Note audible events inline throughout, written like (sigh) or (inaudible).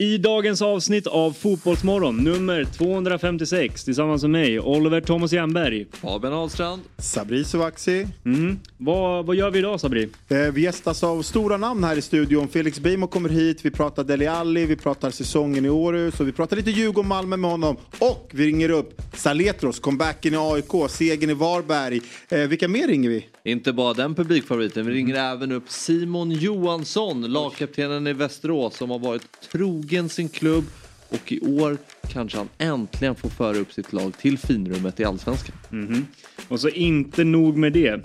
I dagens avsnitt av Fotbollsmorgon, nummer 256, tillsammans med mig, Oliver Thomas Jernberg. Fabian Ahlstrand. Sabri Sovaksi. Mm. Vad, vad gör vi idag Sabri? Eh, vi gästas av stora namn här i studion. Felix Beijmo kommer hit, vi pratar Deli Alli, vi pratar säsongen i Århus och vi pratar lite Djurgården Malmö med honom. Och vi ringer upp Saletros, comebacken i AIK, segern i Varberg. Eh, vilka mer ringer vi? Inte bara den publikfavoriten, vi ringer även upp Simon Johansson, lagkaptenen i Västerås som har varit trogen sin klubb och i år kanske han äntligen får föra upp sitt lag till finrummet i Allsvenskan. Mhm. Och så inte nog med det.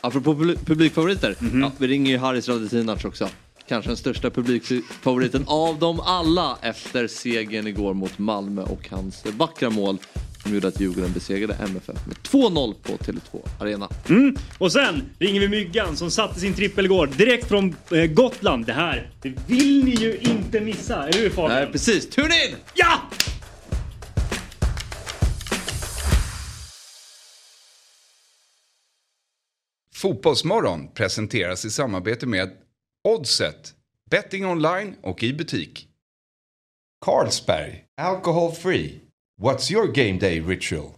Apropå publi- publikfavoriter, ja, vi ringer ju Haris Radetinac också. Kanske den största publikfavoriten av dem alla efter segern igår mot Malmö och hans vackra mål som gjorde att Djurgården besegrade MFF med 2-0 på Tele2 Arena. Mm. Och sen ringer vi Myggan som satte sin trippel igår direkt från eh, Gotland. Det här, det vill ni ju inte missa, eller hur Fabian? Nej, precis. Tune in! Ja! Fotbollsmorgon presenteras i samarbete med Oddset, betting online och i butik. Carlsberg, alcohol free. What's your game day ritual?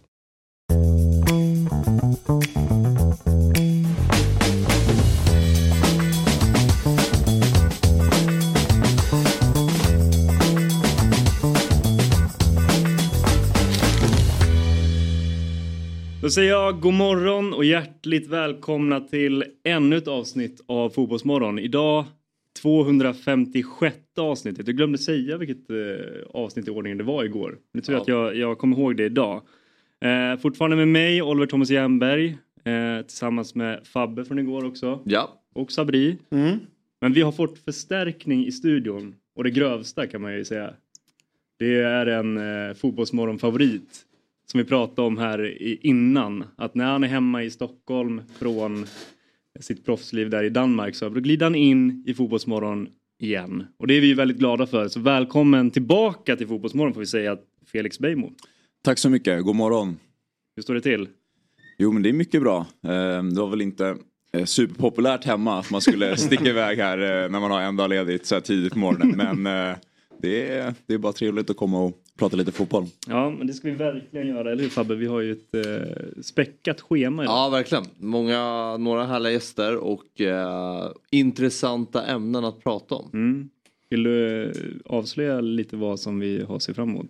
Då säger jag god morgon och hjärtligt välkomna till ännu ett avsnitt av Fotbollsmorgon. Idag 256 avsnittet. Jag glömde säga vilket eh, avsnitt i ordningen det var igår. Nu tror jag att jag, jag kommer ihåg det idag. Eh, fortfarande med mig, Oliver Thomas Jernberg. Eh, tillsammans med Fabbe från igår också. Ja, Och Sabri. Men vi har fått förstärkning i studion. Och det grövsta kan man ju säga. Det är en eh, fotbollsmorgon-favorit. Som vi pratade om här i, innan. Att när han är hemma i Stockholm från sitt proffsliv där i Danmark så glider han in i Fotbollsmorgon igen. Och det är vi väldigt glada för. Så välkommen tillbaka till Fotbollsmorgon får vi säga Felix Beijmo. Tack så mycket, god morgon. Hur står det till? Jo men det är mycket bra. Eh, Det var väl inte eh, superpopulärt hemma att man skulle (laughs) sticka iväg här eh, när man har en dag ledigt så här tidigt på morgonen. Men eh, det är, det är bara trevligt att komma och prata lite fotboll. Ja, men det ska vi verkligen göra, eller hur Fabbe? Vi har ju ett eh, späckat schema idag. ja verkligen. Många, några härliga gäster och eh, intressanta ämnen att prata om. Mm. Vill du eh, avslöja lite vad som vi har att se fram emot?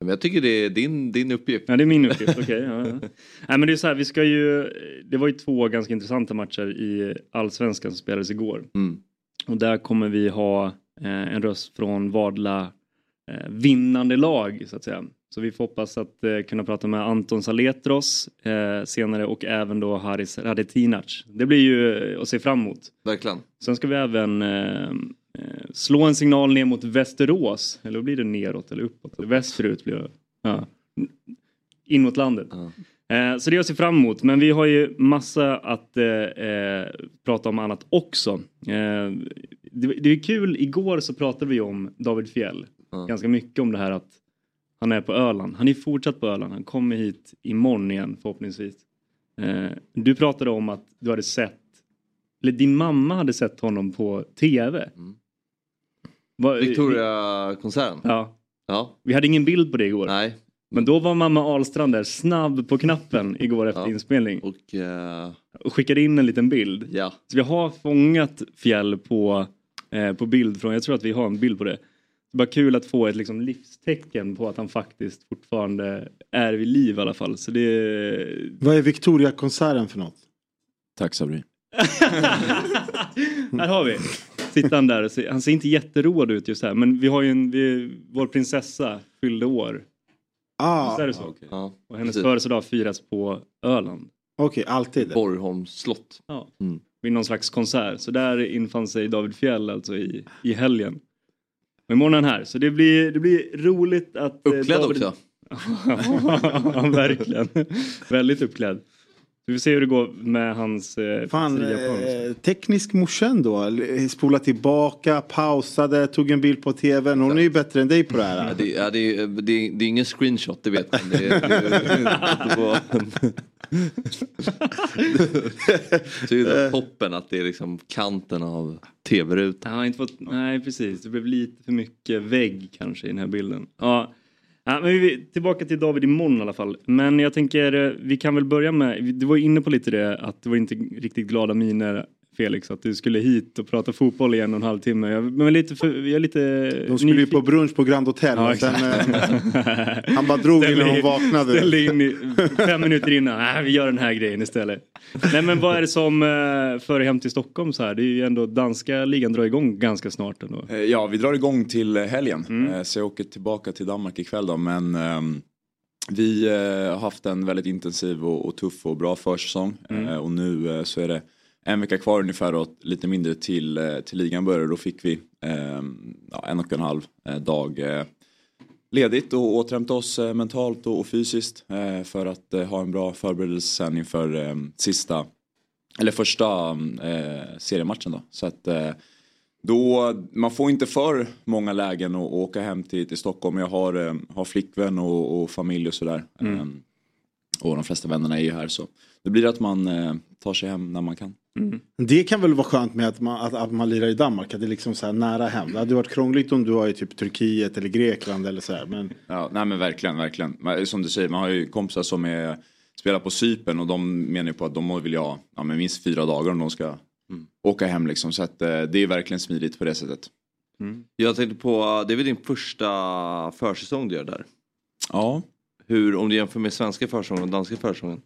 Men jag tycker det är din, din uppgift. Ja, det är min uppgift. Okej. ja, ja. (laughs) Nej, men det är så här, vi ska ju... Det var ju två ganska intressanta matcher i Allsvenskan som spelades igår. Mm. Och där kommer vi ha eh, en röst från Vadla vinnande lag, så att säga. Så vi får hoppas att eh, kunna prata med Anton Saletros eh, senare och även då Haris Radetinac. Det blir ju eh, att se fram emot. Verkligen. Sen ska vi även eh, eh, slå en signal ner mot Västerås. Eller blir det neråt eller uppåt? Eller västerut blir det. Ja. In mot landet. Eh, så det jag ser fram emot. Men vi har ju massa att eh, eh, prata om annat också. Eh, det, det är kul, igår så pratade vi om David Fjell. Ja. Ganska mycket om det här att han är på Öland. Han är fortsatt på Öland. Han kommer hit imorgon igen förhoppningsvis. Eh, du pratade om att du hade sett, eller din mamma hade sett honom på TV. Mm. Va- Victoria-konserten. Ja, Ja. vi hade ingen bild på det igår. Nej. Men då var mamma Ahlstrand där snabb på knappen igår efter Ja. inspelning. Och eh, Och skickade in en liten bild. ja. Så vi har fångat Fjäll på, eh, på bild från, jag tror att vi har en bild på det. Det var kul att få ett liksom, livstecken på att han faktiskt fortfarande är vid liv i alla fall. Så det... Vad är Victoria-konserten för något? Tack Sabri. (laughs) här har vi. Sitter han där ser, han ser inte jätteroad ut just här. Men vi har ju en, vi, vår prinsessa fyllde år. Ah, Visst är det okej, så? ja. Och hennes födelsedag firas på Öland. alltid. Borgholms slott. Ja. Mm. Vid någon slags konsert. Så där infann sig David Fjell alltså i, i helgen. Och imorgon är han här. Så det blir, det blir roligt att... eh, Uppklädd David- också. (laughs) ja, verkligen. Väldigt uppklädd. Vi får se hur det går med hans eh, Fan, eh, teknisk morsan då. Spola tillbaka, pausade, tog en bild på tvn. Hon är ju bättre än dig på det här. Ja, det, ja, det, är- det, är- det är ingen screenshot, det vet man. Det, är- det, det, det ju (laughs) den toppen att det är liksom kanten av tv-rutan. Inte fått, nej precis, det blev lite för mycket vägg kanske i den här bilden. Ja. Ja, men vi, tillbaka till David imorgon i alla fall. Men jag tänker, eh, vi kan väl börja med, du var inne på lite det att det var inte riktigt glada miner Felix att du skulle hit och prata fotboll i en och en halv timme. Jag, men lite för, jag är lite De skulle ju på brunch på Grand Hotel. Ja, sen, eh, (laughs) han bara drog innan hon vaknade. Ställde in i, fem minuter innan, nej vi gör den här grejen istället. Nej men vad är det som eh, för hem till Stockholm så här? Det är ju ändå danska ligan drar igång ganska snart ändå. Eh, Ja, vi drar igång till helgen. Mm. Så jag åker tillbaka till Danmark ikväll då. Men ehm, vi har haft en väldigt intensiv och, och tuff och bra försäsong. Mm. Och nu så är det en vecka kvar ungefär och lite mindre till, eh, till ligan börjar. Då fick vi ehm, ja, en och en halv eh, dag eh, ledigt och återhämta oss eh, mentalt och, och fysiskt. Eh, för att eh, ha en bra förberedelse sen inför eh, sista, eller första eh, seriematchen då. Så att eh, då, man får inte för många lägen att åka hem till, till Stockholm. Jag har, eh, har flickvän och, och familj och sådär. Eh, och de flesta vännerna är ju här så. Det blir att man eh, tar sig hem när man kan. Det kan väl vara skönt med att man, att, att man lirar i Danmark. Att det är liksom så här nära hem. Det hade varit krångligt om du var i typ Turkiet eller Grekland eller så här. Men Ja, nej men verkligen, verkligen. Men Som du säger, man har ju kompisar som är, spelar på Cypern och de menar ju på att de vill ha ja, men minst fyra dagar om de ska åka hem liksom. Så att eh, det är verkligen smidigt på det sättet. Jag tänkte på, det är väl din första försäsong du gör där? Ja, Hur, om du jämför med svenska försäsongen och danska försäsongen?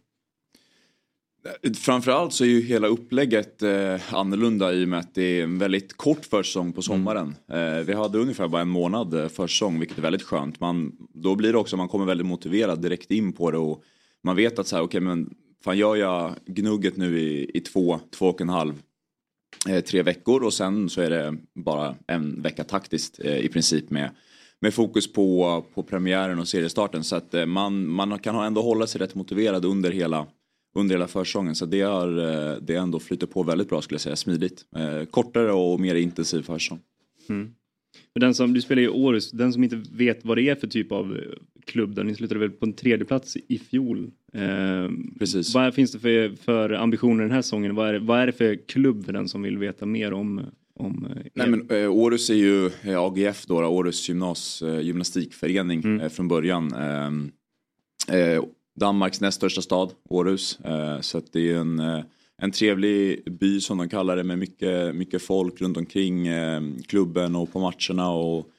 Framförallt så är ju hela upplägget eh, annorlunda i och med att det är en väldigt kort försäsong på sommaren. Eh, vi hade ungefär bara en månad eh, försäsong vilket är väldigt skönt. Man, då blir det också, man kommer väldigt motiverad direkt in på det och man vet att så här, okej men fan gör jag gnugget nu i, i två, två och en halv, eh, tre veckor och sen så är det bara en vecka taktiskt eh, i princip med med fokus på, på premiären och seriestarten så att eh, man, man kan ändå hålla sig rätt motiverad under hela under hela försäsongen. Så det har eh, det ändå flyttat på väldigt bra skulle jag säga, smidigt. Eh, kortare och mer intensiv försäsong. För den som, du spelar i Århus, den som inte vet vad det är för typ av eh, klubb där, ni slutade väl på en tredje plats i fjol. Eh, Precis. Vad finns det för, för ambitioner den här säsongen? Vad är, vad är det för klubb för den som vill veta mer om, om er? Nej men eh, Århus är ju eh, AGF då, Århus gymnas, eh, gymnastikförening eh, från början. Danmarks näst största stad, Århus. Eh, så att det är en, eh, en trevlig by som de kallar det med mycket, mycket folk runt omkring eh, klubben och på matcherna. Och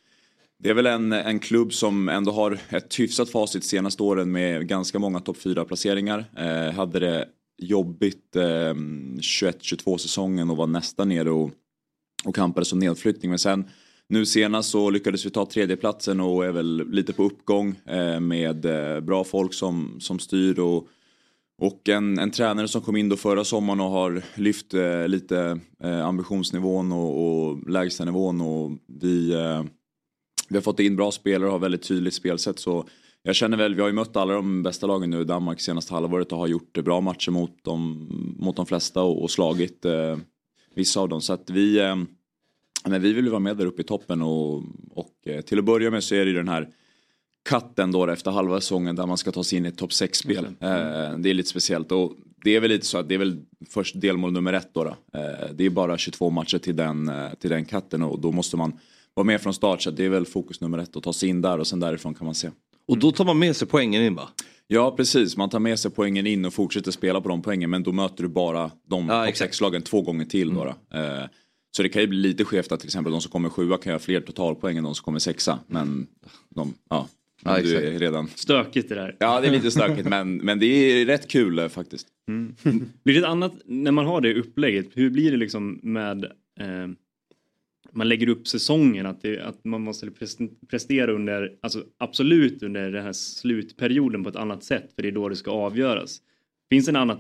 det är väl en, en klubb som ändå har ett hyfsat facit senaste åren med ganska många topp 4 placeringar. Eh, hade det jobbigt eh, 21-22 säsongen och var nästan nere och, och kampade som nedflyttning. Men sen nu senast så lyckades vi ta tredjeplatsen och är väl lite på uppgång eh, med eh, bra folk som, som styr och och en, en tränare som kom in då förra sommaren och har lyft eh, lite eh, ambitionsnivån och, och lägstanivån och vi, eh, vi har fått in bra spelare och har väldigt tydligt spelsätt. Så jag känner väl, vi har ju mött alla de bästa lagen nu i Danmark senaste halvåret och har gjort eh, bra matcher mot de, mot de flesta och, och slagit eh, vissa av dem. Så att vi, eh, men vi vill ju vara med där uppe i toppen och, och eh, till att börja med så är det ju den här katten då efter halva säsongen där man ska ta sig in i ett topp 6-spel. Eh, det är lite speciellt och det är väl lite så att det är väl först delmål nummer ett då. då. Eh, det är bara 22 matcher till den, till den katten och då måste man vara med från start så det är väl fokus nummer ett att ta sig in där och sen därifrån kan man se. Och då tar man med sig poängen in va? Ja precis, man tar med sig poängen in och fortsätter spela på de poängen men då möter du bara de Ja, topp exakt. 6-lagen två gånger till. Då, då. Eh, så det kan ju bli lite skevt att till exempel de som kommer sjua kan göra fler totalpoäng än de som kommer sexa. Men de, ja, Ja, du är redan Stökigt det där. Ja, det är lite stökigt men, men det är rätt kul eh, faktiskt. Blir det ett annat, när man har det upplägget, hur blir det liksom med eh, man lägger upp säsongen, att, det, att man måste pres- prestera under, alltså absolut under den här slutperioden på ett annat sätt, för det är då det ska avgöras. Finns det en annan,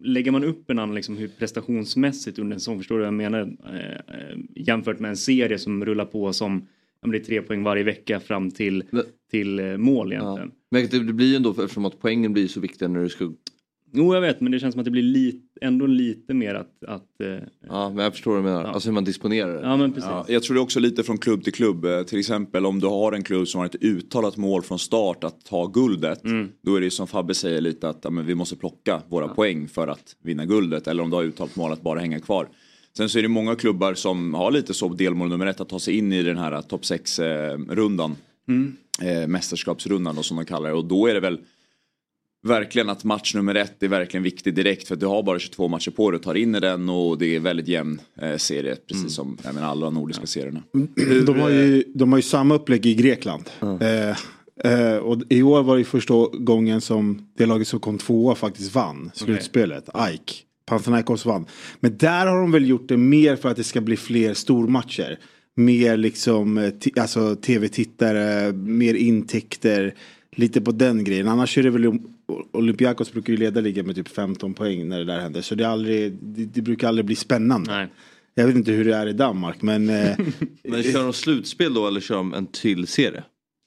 lägger man upp en annan liksom hur prestationsmässigt under en säsong, förstår du vad jag menar? Eh, eh, jämfört med en serie som rullar på som, om det är tre poäng varje vecka fram till, Men- till eh, mål Ja. egentligen. Men det det blir ju ändå, eftersom att poängen blir så viktiga när du ska Jo jag vet men det känns som att det blir lite, ändå lite mer att... att eh, Ja, men jag förstår vad du menar. Ja. Alltså hur man disponerar det. ja men precis. Ja, jag tror det är också lite från klubb till klubb. Eh, Till exempel om du har en klubb som har ett uttalat mål från start att ta guldet. Då är det som Fabbe säger lite att ja, men vi måste plocka våra poäng för att vinna guldet. Eller om du har uttalat mål att bara hänga kvar. Sen så är det många klubbar som har lite så delmål nummer ett att ta sig in i den här eh, topp 6-rundan. Eh, mästerskapsrundan då, som de kallar det. Och då är det väl verkligen att match nummer ett är verkligen viktig direkt för att du har bara 22 matcher på dig och tar in i den och det är väldigt jämn eh, serie precis som jag menar, alla nordiska serierna. De har, ju, de har ju samma upplägg i Grekland. Eh, eh, och i år var det första gången som det laget som kom tvåa faktiskt vann slutspelet. AIK. Panathinaikos vann. Men där har de väl gjort det mer för att det ska bli fler stormatcher. Mer liksom eh, alltså, tv-tittare, mer intäkter. Lite på den grejen. Annars är det väl Olympiakos brukar ju leda ligan med typ 15 poäng när det där händer. Så det, aldrig, det, det brukar aldrig bli spännande. Nej. Jag vet inte hur det är i Danmark men eh, (laughs) Men kör de slutspel då eller kör de en till serie?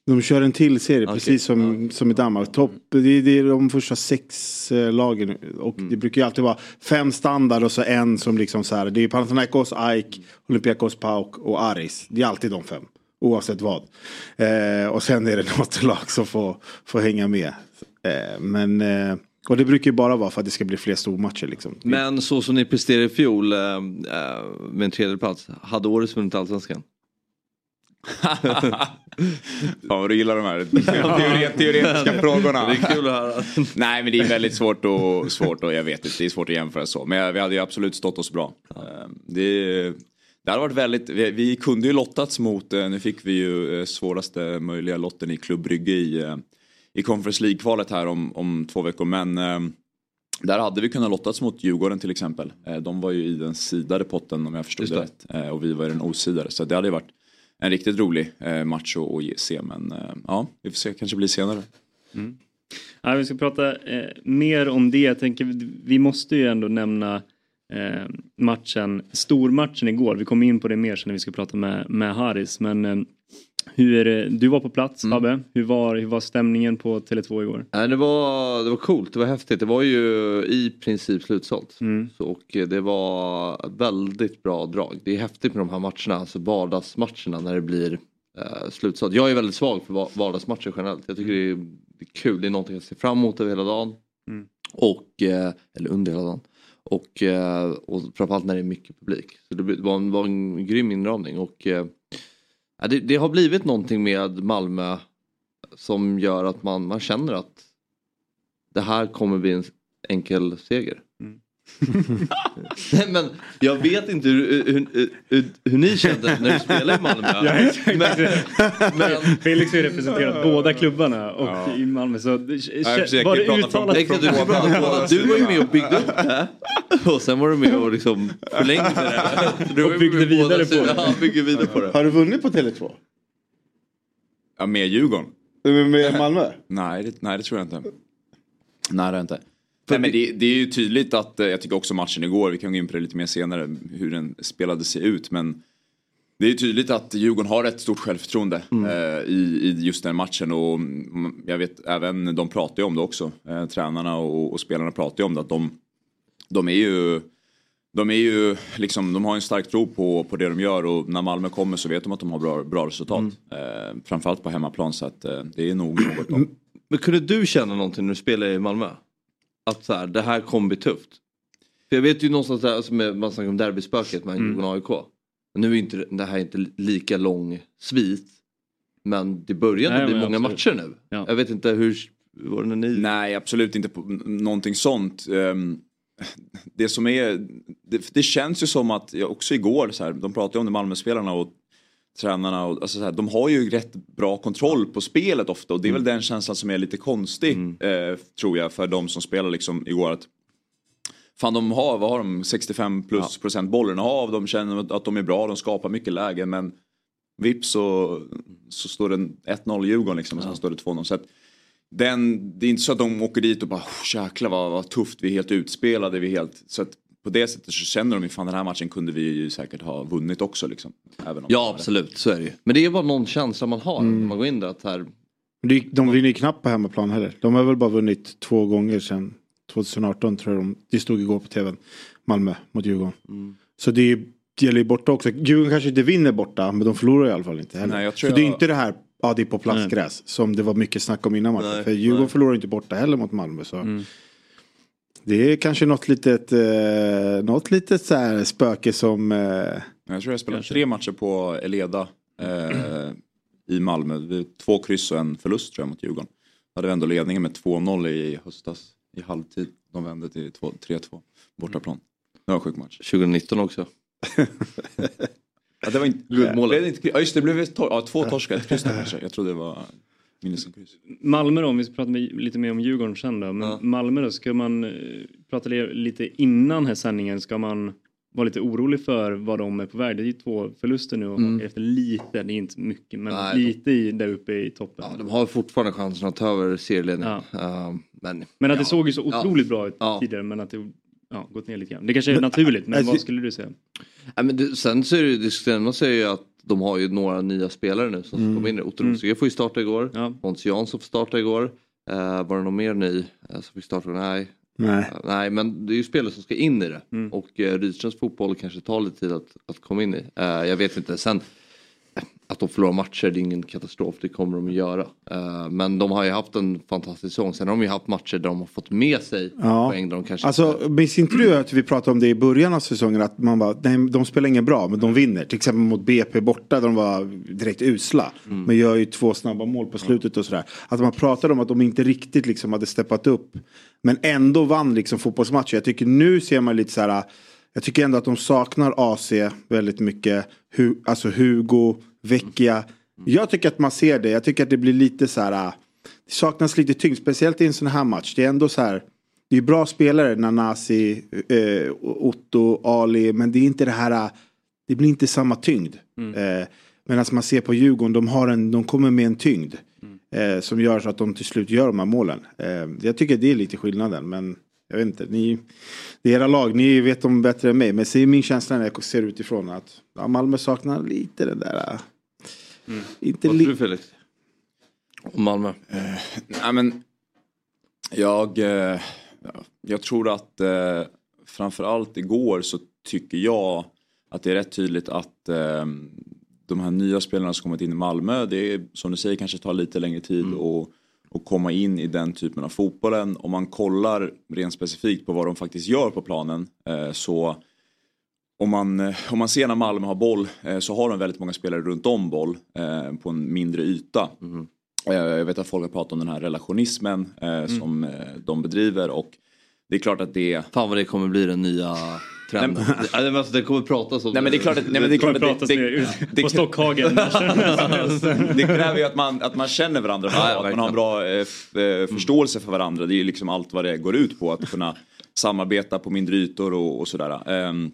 De kör en till serie Okej, precis som, som i Danmark. Topp, det, är- det är de första sex eh, lagen. Och Mm. det brukar ju alltid vara fem standard och så en som liksom så här. Det är Panathinaikos, AIK, Olympiakos, PAOK och Aris. Det är alltid de fem. Oavsett vad. Eh, och sen är det (laughs) något lag som får, får hänga med. Men, eh, och det brukar ju bara vara för att det ska bli fler stormatcher liksom. Men så som ni presterade i fjol eh, eh, med en tredje plats hade årets vunnit allsvenskan? (laughs) Fan vad du gillar de här teore- teoretiska (laughs) frågorna. Det är kul att höra. (laughs) Nej men det är väldigt svårt och svårt och jag vet inte, det är svårt att jämföra så. Men vi hade ju absolut stått oss bra. Eh, Det, det hade varit väldigt, vi, vi kunde ju lottats mot, eh, nu fick vi ju eh, svåraste möjliga lotten i Klubb Brygge i, eh, i Conference League-kvalet här om, om två veckor. Men eh, där hade vi kunnat lottats mot Djurgården till exempel. Eh, De var ju i den sidade potten om jag förstod det det. rätt. Eh, Och vi var i den osidade. Så det hade ju varit en riktigt rolig eh, match att, att se. Men eh, ja, vi får se, kanske blir senare. Ja, vi ska prata eh, mer om det. Jag tänker, vi- måste ju ändå nämna matchen, stormatchen igår. Vi kommer in på det mer sen när vi ska prata med, med Haris. Men hur det, du var på plats Fabbe. Hur var, hur var stämningen på Tele2 igår? Det, var, det var coolt, det var häftigt. Det var ju i princip slutsålt. Mm. Så, och det var väldigt bra drag. Det är häftigt med de här matcherna, alltså vardagsmatcherna när det blir eh, slutsålt. Jag är väldigt svag för va- vardagsmatcher generellt. Jag tycker det är, det är kul, det är någonting att se fram emot över hela dagen. Mm. Och, eh, eller under hela dagen. Och, eh, och framförallt när det är mycket publik. Så det var en, var en grym inramning. Och, eh, det, det har blivit någonting med Malmö som gör att man, man känner att det här kommer bli en enkel seger. (laughs) Nej, men jag vet inte hur, hur, hur, hur, ni kände när du spelade i Malmö. (laughs) men, men, Felix har ju representerat båda klubbarna och i Malmö så försöker var det från- uttalat om båda. du var ju med och byggde upp det. Och sen var du med och liksom förlängde det. Du ju byggde vidare på det. Ja, byggde vidare på det. Har du vunnit på Tele2? Ja, med Djurgården? Med Malmö? Nej det, nej, det tror jag inte. Nej, det har jag inte. Nej, men det, det är ju tydligt att, eh, jag tycker också matchen igår, vi kan gå in på det lite mer senare, hur den spelade sig ut. Men det är ju tydligt att Djurgården har ett stort självförtroende eh, i, i just den matchen. Och mm, jag vet även, de pratar ju om det också, eh, tränarna och, och spelarna pratar ju om det. Att de, de är ju de är ju liksom, de har en stark tro på, på det de gör och när Malmö kommer så vet de att de har bra, bra resultat. Eh, framförallt på hemmaplan så att eh, det är nog något (clears throat) Men kunde du känna någonting när du spelade i Malmö? Att så här, det här kommer bli tufft. För jag vet ju någonstans där, alltså med, man snackar om derbyspöket med Mm. Djurgården AIK. Men nu är inte det- här inte lika lång svit. Men det börjar Nej, bli många absolut. matcher nu. Ja. Jag vet inte hur var det när ni... Nej, absolut inte på någonting sånt. Ehm, Det som är, det, det känns ju som att, också igår, så här, de pratade om det Malmöspelarna och tränarna, och, alltså så här, de har ju rätt bra kontroll på spelet ofta och det är väl den känslan som är lite konstig, eh, tror jag, för de som spelar liksom igår. Att, fan, de har, vad har de, 65 plus procent bollinnehav, de känner att de är bra, de skapar mycket lägen, men vips så, så står det 1-0 Djurgården liksom, och sen står det 2-0. Så att, den, det är inte så att de åker dit och bara oh, jäklar vad, vad tufft, vi är helt utspelade. Vi är helt, så att på det sättet så känner de ju fan den här matchen kunde vi ju säkert ha vunnit också. Liksom, även om Ja absolut, så är det ju. Men det är bara någon känsla man har Mm. när man går in där. Att här, De, de vinner ju knappt på hemmaplan heller. De har väl bara vunnit två gånger sedan 2018 tror jag de, det stod igår på tvn. Malmö mot Djurgården. Så det är- det gäller ju borta också. Djurgården kanske inte vinner borta men de förlorar i alla fall inte heller. Nej, jag tror så det är jag- inte det här, ja det är på plastgräs som det var mycket snack om innan matchen. För Djurgården nej. förlorar inte borta heller mot Malmö. Så. Mm. Det är kanske något litet, eh, något litet så här spöke som... Eh, Jag tror jag spelade Kanske. tre matcher på Eleda eh, i Malmö. Två kryss och en förlust tror jag mot Djurgården. Hade vi ändå ledningen med 2-0 i höstas i halvtid. De vände till 2 3-2 bortaplan. Det var en sjuk match. 2019 också. (laughs) Ja, det var inte, Guldmålet. Ja just det, det blev ja, två torskar, ett kryss där kanske. Jag trodde det var. Malmö då, om vi ska prata lite mer om Djurgården sen då. Men Ja. Malmö då, ska man eh, prata li- lite innan här sändningen, ska man vara lite orolig för vad de är på väg? Det är ju två förluster nu och Mm. efter lite, det är inte mycket, men Nej, de- lite i, där uppe i toppen. Ja, de har fortfarande chansen att ta över serieledningen. Ja. Uh, men Men att det ja. såg ju så Ja. otroligt bra ut Ja. tidigare, men att det ja, gått ner lite grann. Det kanske är naturligt, men (laughs) alltså- vad skulle du säga? Nej, men det, sen så är det, det senaste är ju att de har ju några nya spelare nu som mm. kommer in. Otto Mm. Rosengren får ju starta igår. Ja. Måns Jansson får starta igår. Uh, var det någon mer ny uh, som fick starta? Nej. nej. Uh, nej men det är ju spelare som ska in i det. Mm. Och uh, Rydströms fotboll kanske tar lite tid att, att komma in i. Uh, jag vet inte. Sen eh, att de förlorar matcher det är ingen katastrof. Det kommer de att göra. Uh, men de har ju haft en fantastisk säsong. Sen har de ju haft matcher där de har fått med sig Ja. poäng. De kanske Alltså, minns inte du att vi pratade om det i början av säsongen? Att man bara, nej, de spelar ingen bra, men de vinner. Till exempel mot BP borta, där de var direkt usla. Men gör ju två snabba mål på slutet och sådär. Att man pratade om att de inte riktigt liksom hade steppat upp. Men ändå vann liksom fotbollsmatcher. Jag tycker nu ser man lite så här. Jag tycker ändå att de saknar AC väldigt mycket. Hu, alltså Hugo, Vecchia. Jag tycker att man ser det. Jag tycker att det blir lite så här. Det saknas lite tyngd, speciellt i en sån här match. Det är ändå så här. Det är bra spelare, Nanasi, eh, Otto, Ali, men det är inte det här, det blir inte samma tyngd. Eh, Medan man ser på Djurgården, de, har en, de kommer med en tyngd. Eh, som gör så att de till slut gör de här målen. Eh, jag tycker det är lite skillnaden, men jag vet inte. Ni, det är era lag, ni vet om bättre än mig. Men det är min känsla när jag ser utifrån att ja, Malmö saknar lite det där. Eh, Inte Vad tror du Felix? Om Malmö? Nej men jag, ja, jag tror att eh, framförallt igår så tycker jag att det är rätt tydligt att eh, de här nya spelarna som kommit in i Malmö, det är som du säger kanske tar lite längre tid att att komma in i den typen av fotbollen. Om man kollar rent specifikt på vad de faktiskt gör på planen eh, så om man, eh, om man ser när Malmö har boll eh, så har de väldigt många spelare runt om boll eh, på en mindre yta. Eh, Jag vet att folk har pratat om den här relationismen eh, som de bedriver och det är klart att det Fan vad det kommer bli den nya trenden. Nej, men (laughs) alltså, det kommer pratas om Nej men det är klart att, nej, men det, är klart kommer att pratas det, det, det, på Stockhagen. (laughs) det kräver ju att man, att man känner varandra bra, Ja, att man har en bra eh, eh, förståelse för varandra. Det är ju liksom allt vad det går ut på, att kunna samarbeta på mindre ytor och, och sådär. Um,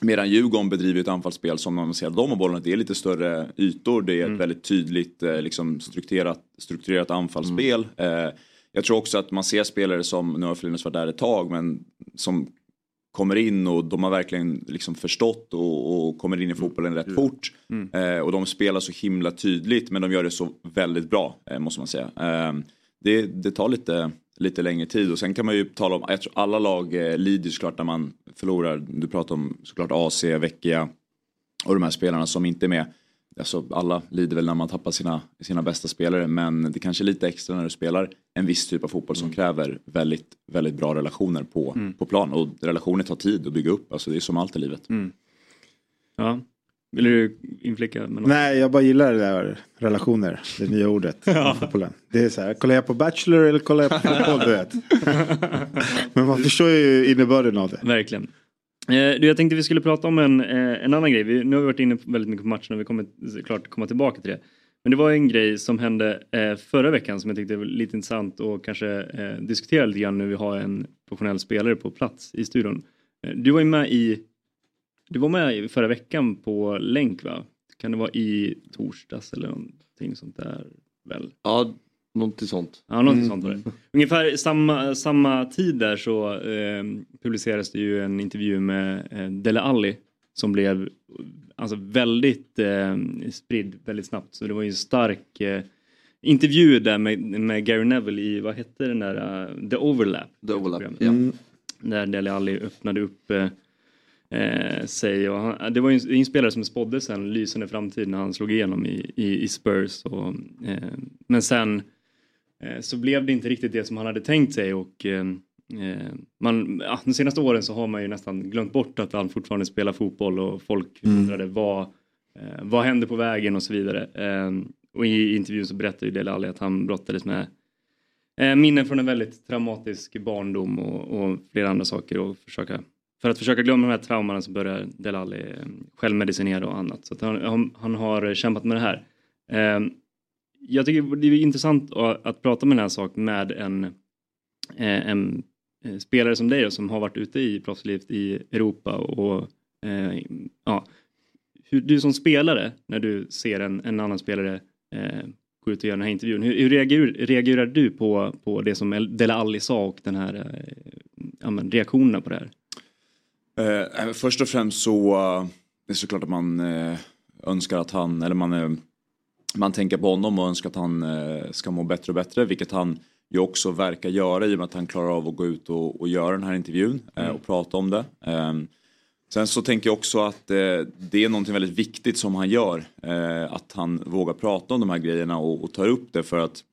Medan Djurgården bedriver ett anfallsspel som när man ser de bollen, det är lite större ytor. Det är ett väldigt tydligt eh, liksom, strukturerat, strukturerat anfallsspel. Eh, jag tror också att man ser spelare som, nu har Flinus varit där ett tag, men som kommer in och de har verkligen liksom förstått och, och kommer in i fotbollen rätt fort. Eh, och de spelar så himla tydligt men de gör det så väldigt bra eh, måste man säga. Eh, det, det tar lite, lite längre tid och sen kan man ju tala om, jag tror alla lag eh, lider såklart när man förlorar. Du pratar om såklart AC, Vecchia och de här spelarna som inte är med. Alltså, alla lider väl när man tappar sina, sina bästa spelare men det kanske är lite extra när du spelar en viss typ av fotboll som kräver väldigt, väldigt bra relationer på, på plan. Och relationer tar tid att bygga upp, alltså det är som allt i livet. Ja. Vill du inflicka med något? Nej, jag bara gillar det där relationer, det nya ordet. (laughs) fotbollen. Det är så här, kollar jag på Bachelor eller kollar jag på fotboll, du vet. (laughs) Men man förstår ju innebörden av det. Verkligen. Eh, du, jag tänkte vi skulle prata om en, eh, en annan grej. Vi, nu har vi varit inne väldigt mycket på matchen och vi kommer såklart komma tillbaka till det. Men det var en grej som hände eh, förra veckan som jag tyckte var lite intressant och kanske eh, diskutera lite grann när vi har en professionell spelare på plats i studion. Eh, du var ju med i du var med förra veckan på länk va? Kan det vara i torsdags eller någonting sånt där väl? Ja, någonting sånt. Ja, något sånt var det. Ungefär samma, samma tid där så eh, publicerades det ju en intervju med eh, Dele Alli som blev alltså väldigt eh, spridd väldigt snabbt. Så det var ju en stark, eh, intervju där med, med Gary Neville i, vad hette den där, uh, The Overlap. The Overlap, ja. Mm. Där Dele Alli öppnade upp eh, eh, sig och han, det var ju en, spelare som spådde sen lysande framtid när han slog igenom i, i, i Spurs. Och, eh, men sen eh, så blev det inte riktigt det som han hade tänkt sig och eh, eh, man, ja, de senaste åren så har man ju nästan glömt bort att han fortfarande spelar fotboll och folk Mm. undrade vad, eh, vad hände på vägen och så vidare. Och i intervjun så berättar ju Dele Alli att han brottades med minnen från en väldigt traumatisk barndom och, och flera andra saker och försöka för att försöka glömma de här trauman så börjar Delali självmedicinera och annat. Så att han, han, han har kämpat med det här. Eh, jag tycker det är intressant att, att prata med den här saken med en, eh, en eh, spelare som dig då, som har varit ute i proffslivet i Europa och eh, ja, hur du som spelare när du ser en, en annan spelare eh, gå ut och göra den här intervjun. Hur, hur reagerar, reagerar du på, på det som Delali Alli sa och den här eh, ja, men reaktionerna på det här? Eh, först och främst så eh, det är såklart att man eh, önskar att han, eller man, eh, man tänker på honom och önskar att han eh, ska må bättre och bättre, vilket han ju också verkar göra i och med att han klarar av att gå ut och, och göra den här intervjun eh, och prata om det. Eh, sen så tänker jag också att eh, det är någonting väldigt viktigt som han gör, eh, att han vågar prata om de här grejerna och, och tar upp det för att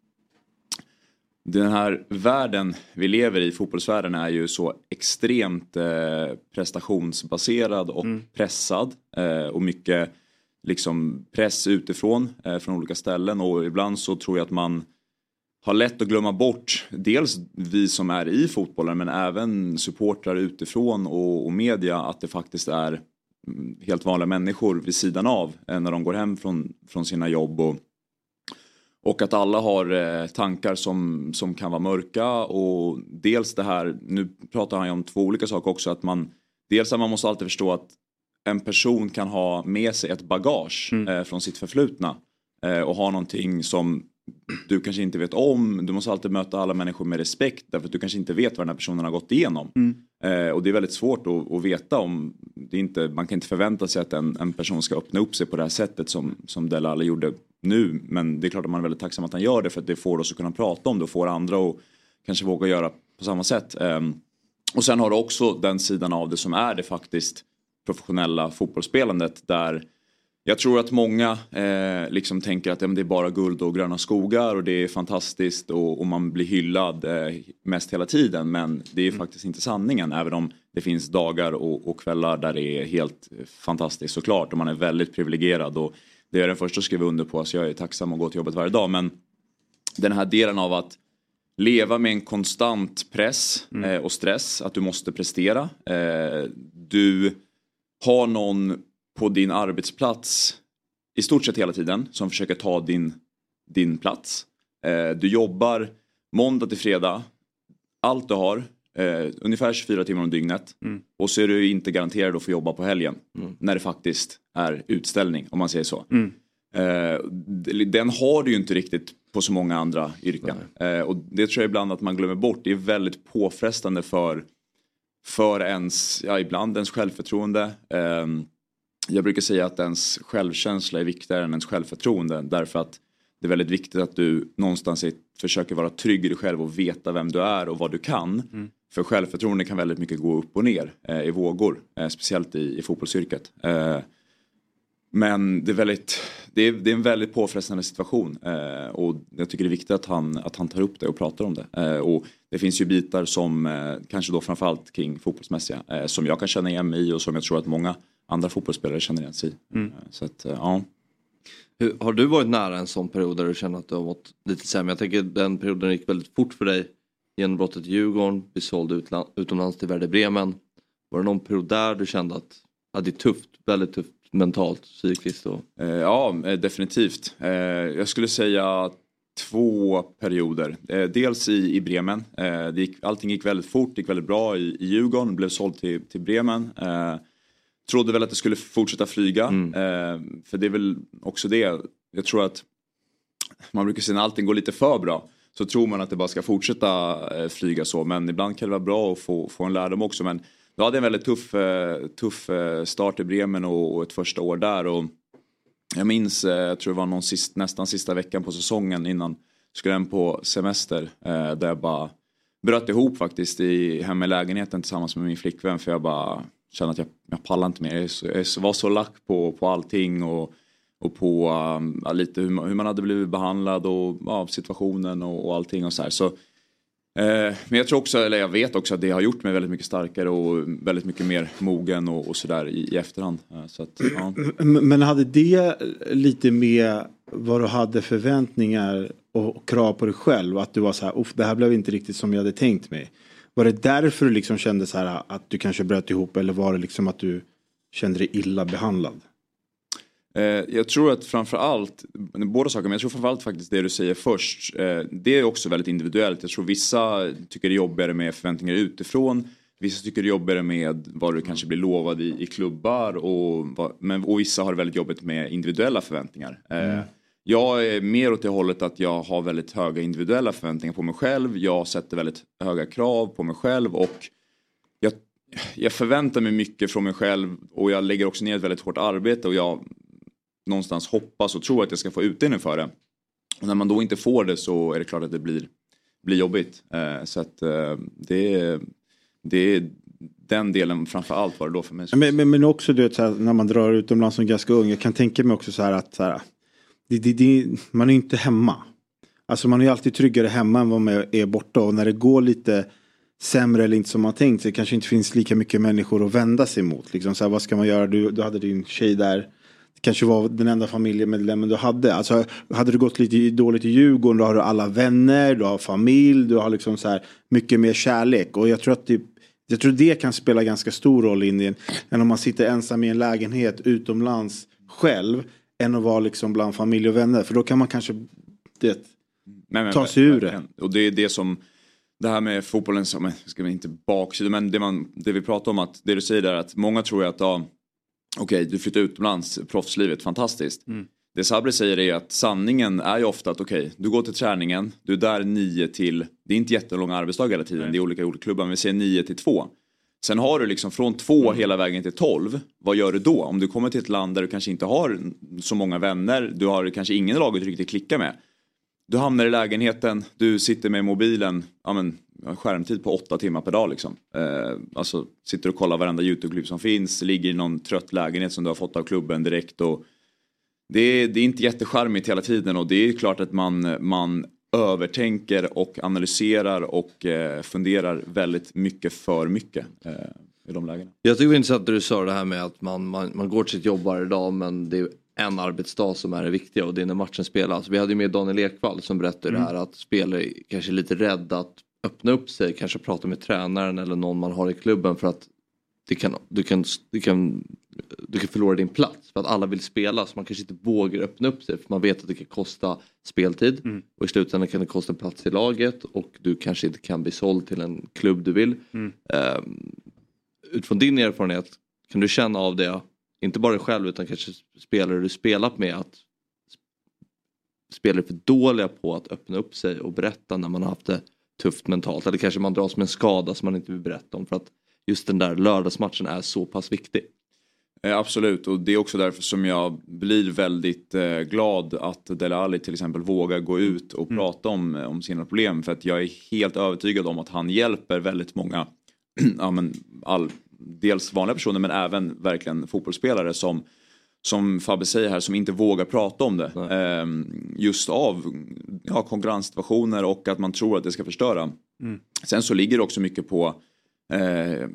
den här världen vi lever i, fotbollsvärlden, är ju så extremt eh, prestationsbaserad och pressad. Eh, och mycket liksom press utifrån eh, från olika ställen och ibland så tror jag att man har lätt att glömma bort dels vi som är i fotbollen men även supportrar utifrån och, och media att det faktiskt är mm, helt vanliga människor vid sidan av eh, när de går hem från, från sina jobb och och att alla har eh, tankar som, som kan vara mörka och dels det här, nu pratar han ju om två olika saker också, att man dels att man måste alltid förstå att en person kan ha med sig ett bagage eh, från sitt förflutna eh, och ha någonting som du kanske inte vet om. Du måste alltid möta alla människor med respekt därför att du kanske inte vet vad den här personen har gått igenom. Eh, och det är väldigt svårt att, att veta om, det är inte, man kan inte förvänta sig att en, en person ska öppna upp sig på det här sättet som, som Delali gjorde nu. Men det är klart att man är väldigt tacksam att han gör det för att det får oss att kunna prata om det och får andra att kanske våga göra på samma sätt. Ehm, och sen har du också den sidan av det som är det faktiskt professionella fotbollsspelandet där jag tror att många eh, liksom tänker att men det är bara guld och gröna skogar och det är fantastiskt och, och man blir hyllad eh, mest hela tiden. Men det är faktiskt inte sanningen även om det finns dagar och, och kvällar där det är helt eh, fantastiskt såklart och man är väldigt privilegierad. Och det är jag den första att skriva under på, så jag är tacksam att gå till jobbet varje dag. Men den här delen av att leva med en konstant press eh, och stress, att du måste prestera. Eh, du har någon på din arbetsplats i stort sett hela tiden som försöker ta din, din plats. Eh, du jobbar måndag till fredag, allt du har, eh, ungefär 24 timmar om dygnet. Och så är du inte garanterad att få jobba på helgen när det faktiskt är utställning om man säger så. Eh, d- den har du ju inte riktigt på så många andra yrken. Eh, och det tror jag ibland att man glömmer bort. Det är väldigt påfrestande för, för ens, ja ibland ens självförtroende. Ehm, jag brukar säga att ens självkänsla är viktigare än ens självförtroende därför att det är väldigt viktigt att du någonstans är, försöker vara trygg i dig själv och veta vem du är och vad du kan. För självförtroende kan väldigt mycket gå upp och ner eh, i vågor, eh, speciellt i, i fotbollsyrket. Eh, men det är, väldigt, det, är, det är en väldigt påfrestande situation eh, och jag tycker det är viktigt att han, att han tar upp det och pratar om det. Eh, och det finns ju bitar som eh, kanske då framförallt kring fotbollsmässiga eh, som jag kan känna igen mig i och som jag tror att många andra fotbollsspelare känner igen sig i. Eh, Så att, eh, ja. Hur, har du varit nära en sån period där du känner att du har mått lite sämre? Jag tänker den perioden gick väldigt fort för dig. Genombrottet i Djurgården, bli såld utla- utomlands till Werder Bremen. Var det någon period där du kände att ja, det är tufft, väldigt tufft mentalt, psykiskt? Och... Eh, Ja, eh, definitivt. Eh, Jag skulle säga två perioder. Dels i, i Bremen. Det gick, allting gick väldigt fort, gick väldigt bra i, i Djurgården, blev såld till, till Bremen. Trodde väl att det skulle fortsätta flyga. Eh, För det är väl också det. Jag tror att man brukar säga när allting går lite för bra så tror man att det bara ska fortsätta flyga så. Men ibland kan det vara bra att få, få en lärdom också. Men då hade en väldigt tuff, eh, tuff eh, start i Bremen och, och ett första år där. Och Jag minns, eh, jag tror det var någon sist, nästan sista veckan på säsongen innan skulle hem på semester. Där jag bara bröt ihop faktiskt i, hemma i lägenheten tillsammans med min flickvän för jag bara kände att jag, jag pallar inte mer. Jag, så, jag var så lack på, på allting och, och på um, lite hur man, hur man hade blivit behandlad och ja, situationen och, och allting och så här. Så, Eh, men jag tror också, eller jag vet också att det har gjort mig väldigt mycket starkare och väldigt mycket mer mogen och, och sådär i, i efterhand. Eh, så att, ja. Men hade det lite med vad du hade förväntningar och krav på dig själv? Att du var så här, det här blev inte riktigt som jag hade tänkt mig. Var det därför du liksom kände så här att du kanske bröt ihop eller var det liksom att du kände dig illa behandlad? Eh, jag tror att framförallt, båda saker, men jag tror framförallt faktiskt det du säger först. Eh, det är också väldigt individuellt. Jag tror vissa tycker det är jobbigare med förväntningar utifrån. Vissa tycker det är jobbigare med vad du kanske blir lovad i, i klubbar och, men, och vissa har det väldigt jobbigt med individuella förväntningar. Eh, mm. Jag är mer åt det hållet att jag har väldigt höga individuella förväntningar på mig själv. Jag sätter väldigt höga krav på mig själv och jag, jag förväntar mig mycket från mig själv och jag lägger också ner ett väldigt hårt arbete och jag någonstans hoppas och tror att jag ska få utdelning för det. Och när man då inte får det så är det klart att det blir, blir jobbigt. Eh, så att eh, det, det är den delen framför allt var det då för mig. Men, men, men också du vet, här, när man drar utomlands som ganska ung. Jag kan tänka mig också så här att så här, det, det, det, man är inte hemma. Alltså man är alltid tryggare hemma än vad man är borta. Och när det går lite sämre eller inte som man tänkt sig. kanske inte finns lika mycket människor att vända sig mot. Liksom så här, vad ska man göra? Du, du hade din tjej där. Kanske var den enda familjemedlemmen du hade. Alltså, hade du gått lite dåligt i Djurgården då har du alla vänner, du har familj, du har liksom så här mycket mer kärlek. Och jag tror att det, jag tror det kan spela ganska stor roll i Indien. Än om man sitter ensam i en lägenhet utomlands själv än att vara liksom bland familj och vänner. För då kan man kanske det, men, men, ta sig ur det. Och det är det som det här med fotbollen, som, ska vi inte baksida, men det, man, det vi pratar om att det du säger där att många tror att ja, okej okay, du flyttar utomlands, proffslivet, fantastiskt. Mm. Det Sabri säger är att sanningen är ju ofta att okej, okay, du går till träningen, du är där 9 till, det är inte jättelånga arbetsdagar hela tiden, Nej. det är olika olika klubbar, men vi säger 9 till 2. Sen har du liksom från två mm. hela vägen till tolv. Vad gör du då? Om du kommer till ett land där du kanske inte har så många vänner. Du har kanske ingen laget riktigt klickar med. Du hamnar i lägenheten, du sitter med mobilen, ja men skärmtid på åtta timmar per dag liksom. Eh, alltså sitter och kollar varenda YouTube-klipp som finns, ligger i någon trött lägenhet som du har fått av klubben direkt och det är, det är inte jättecharmigt hela tiden och det är klart att man, man övertänker och analyserar och eh, funderar väldigt mycket för mycket. Eh, i de lägena. Jag tycker det var intressant att du sa det här med att man, man, man går till sitt jobb varje dag men det är en arbetsdag som är det viktiga och det är när matchen spelas. Vi hade ju med Daniel Ekvall som berättade mm. det här att spelare kanske är lite rädda att öppna upp sig, kanske prata med tränaren eller någon man har i klubben för att det kan, du, kan, du, kan, du kan förlora din plats för att alla vill spela så man kanske inte vågar öppna upp sig för man vet att det kan kosta speltid mm. och i slutändan kan det kosta en plats i laget och du kanske inte kan bli såld till en klubb du vill. Mm. Um, utifrån din erfarenhet kan du känna av det, inte bara dig själv utan kanske spelare du spelat med att spelare är för dåliga på att öppna upp sig och berätta när man har haft det tufft mentalt eller kanske man dras med en skada som man inte vill berätta om för att just den där lördagsmatchen är så pass viktig. Eh, absolut och det är också därför som jag blir väldigt eh, glad att Dele Alli till exempel vågar gå ut och mm. prata om, om sina problem för att jag är helt övertygad om att han hjälper väldigt många, (clears throat) ja, men all, dels vanliga personer men även verkligen fotbollsspelare som som Fabbe säger här, som inte vågar prata om det. Eh, just av ja, konkurrenssituationer och att man tror att det ska förstöra. Mm. Sen så ligger det också mycket på eh,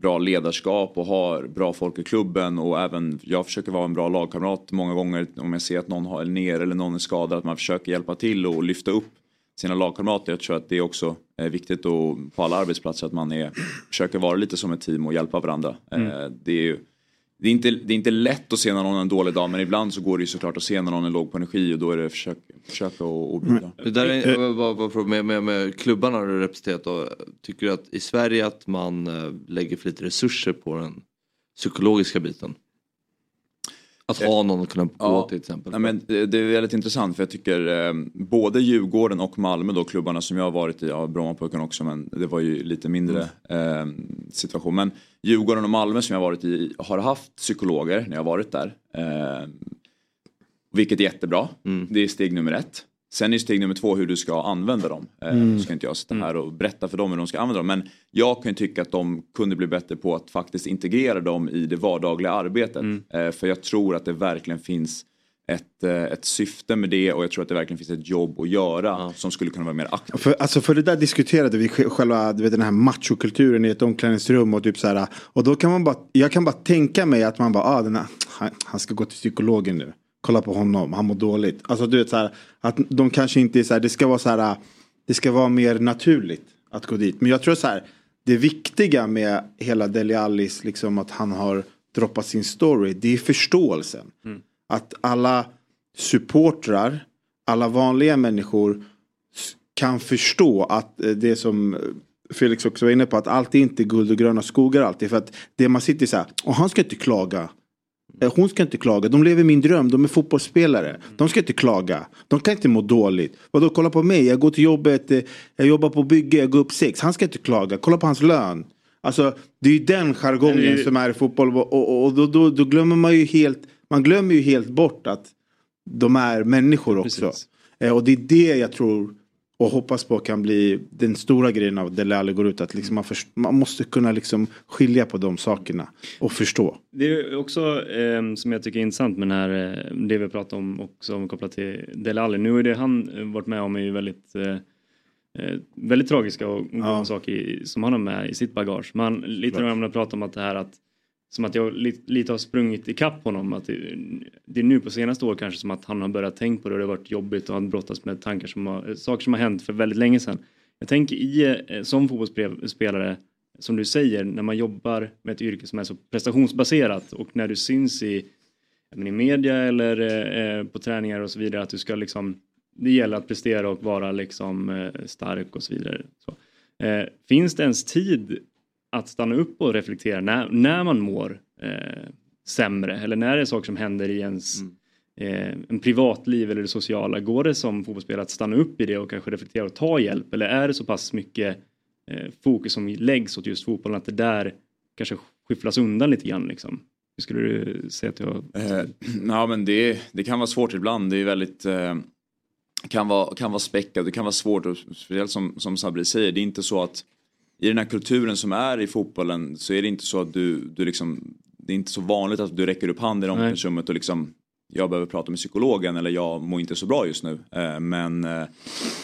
bra ledarskap och har bra folk i klubben och även jag försöker vara en bra lagkamrat många gånger om jag ser att någon har ner eller någon är skadad att man försöker hjälpa till och lyfta upp sina lagkamrater. Jag tror att det är också är viktigt och på alla arbetsplatser att man är, försöker vara lite som ett team och hjälpa varandra. Mm. Eh, det är ju det är, inte, det är inte lätt att se när någon har en dålig dag men ibland så går det ju såklart att se när någon är låg på energi och då är det försök, försöka att bjuda. Det där är, med, med, med klubbarna du representerat då, tycker du att i Sverige att man eh, lägger för lite resurser på den psykologiska biten? Att ha någon att kunna gå ja, till exempel. Ja, men det är väldigt intressant för jag tycker eh, både Djurgården och Malmö då klubbarna som jag har varit i, ja Brommapojkarna också men det var ju lite mindre mm. eh, situation. Men Djurgården och Malmö som jag har varit i har haft psykologer när jag har varit där. Eh, Vilket är jättebra. Mm. Det är steg nummer ett. Sen är steg nummer två hur du ska använda dem. Eh, Nu ska inte jag sitta här och berätta för dem hur de ska använda dem. Men jag kan ju tycka att de kunde bli bättre på att faktiskt integrera dem i det vardagliga arbetet. Eh, För jag tror att det verkligen finns ett, eh, ett syfte med det och jag tror att det verkligen finns ett jobb att göra som skulle kunna vara mer aktivt. För, alltså för det där diskuterade vi sj- själva du vet, den här machokulturen i ett omklädningsrum och typ så här. Och då kan man bara, jag kan bara tänka mig att man bara, ah, den här, han ska gå till psykologen nu. Kolla på honom, han mår dåligt. Alltså du vet så här, att de kanske inte är så här, det ska vara så här, det ska vara mer naturligt att gå dit. Men jag tror så här, det viktiga med hela Deli Allis, liksom att han har droppat sin story, det är förståelsen. Att alla supportrar, alla vanliga människor kan förstå att eh, det som eh, Felix också var inne på, att allt är inte guld och gröna skogar alltid. För att det man sitter så här, och han ska inte klaga. Eh, Hon ska inte klaga, de lever min dröm, de är fotbollsspelare. De ska inte klaga, de kan inte må dåligt. Vadå, kolla på mig, jag går till jobbet, eh, jag jobbar på bygge, jag går upp sex. Han ska inte klaga, kolla på hans lön. Alltså det är ju den jargongen det- som är i fotboll och, och, och då, då, då glömmer man ju helt, man glömmer ju helt bort att de är människor också. Precis. Eh, och det är det jag tror och hoppas på kan bli den stora grejen av Dele Alli går ut. Att liksom man, först, man måste kunna liksom skilja på de sakerna och förstå. Det är också eh, som jag tycker är intressant med den här, eh, det vi pratar om också kopplat till Dele Alli. Nu är det han eh, varit med om är ju väldigt eh, eh, väldigt tragiska och Ja. saker som han har med i sitt bagage. Men lite när man pratar om att det här att som att jag lite, lite har sprungit ikapp honom. Att det, det är nu på senaste år kanske som att han har börjat tänka på det och det har varit jobbigt och han brottas med tankar som har, saker som har hänt för väldigt länge sedan. Jag tänker i, eh, som fotbollsspelare, som du säger, när man jobbar med ett yrke som är så prestationsbaserat och när du syns i, i media eller eh, på träningar och så vidare, att du ska liksom, det gäller att prestera och vara liksom eh, stark och så vidare. Så. Eh, finns det ens tid att stanna upp och reflektera när, när man mår eh, sämre eller när det är saker som händer i ens eh, en privatliv eller det sociala. Går det som fotbollsspelare att stanna upp i det och kanske reflektera och ta hjälp eller är det så pass mycket eh, fokus som läggs åt just fotbollen att det där kanske skyfflas undan lite grann liksom? Hur skulle du säga att jag... Eh, (clears throat) ja men det, det kan vara svårt ibland. Det är väldigt eh, kan vara, kan vara späckat, det kan vara svårt och speciellt som, som Sabri säger, det är inte så att i den här kulturen som är i fotbollen så är det inte så att du, du liksom det är inte så vanligt att du räcker upp handen i omklädningsrummet och liksom jag behöver prata med psykologen eller jag mår inte så bra just nu. Eh, Men eh,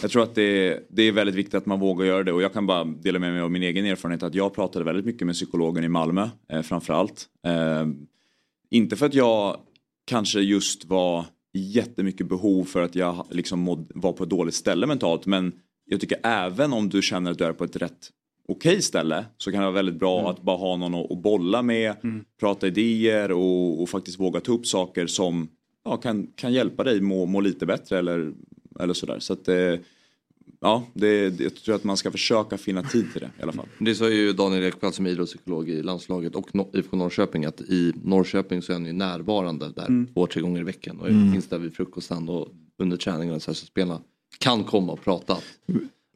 jag tror att det, det är väldigt viktigt att man vågar göra det och jag kan bara dela med mig av min egen erfarenhet att jag pratade väldigt mycket med psykologen i Malmö eh, framförallt. Inte för att jag kanske just var jättemycket behov för att jag liksom var på ett dåligt ställe mentalt men jag tycker även om du känner att du är på ett rätt okej ställe så kan det vara väldigt bra att bara ha någon att, bolla med, prata idéer och, och faktiskt våga ta upp saker som ja, kan, kan hjälpa dig må, må lite bättre eller, eller sådär. Så att, eh, ja, det, det, jag tror att man ska försöka finna tid till det i alla fall. Det sa ju Daniel Ekvall som är idrottspsykolog i landslaget och No- IFK Norrköping att i Norrköping så är han ju närvarande där två, tre gånger i veckan och finns där vid frukosten och under träningen och så, här, så spelarna kan komma och prata.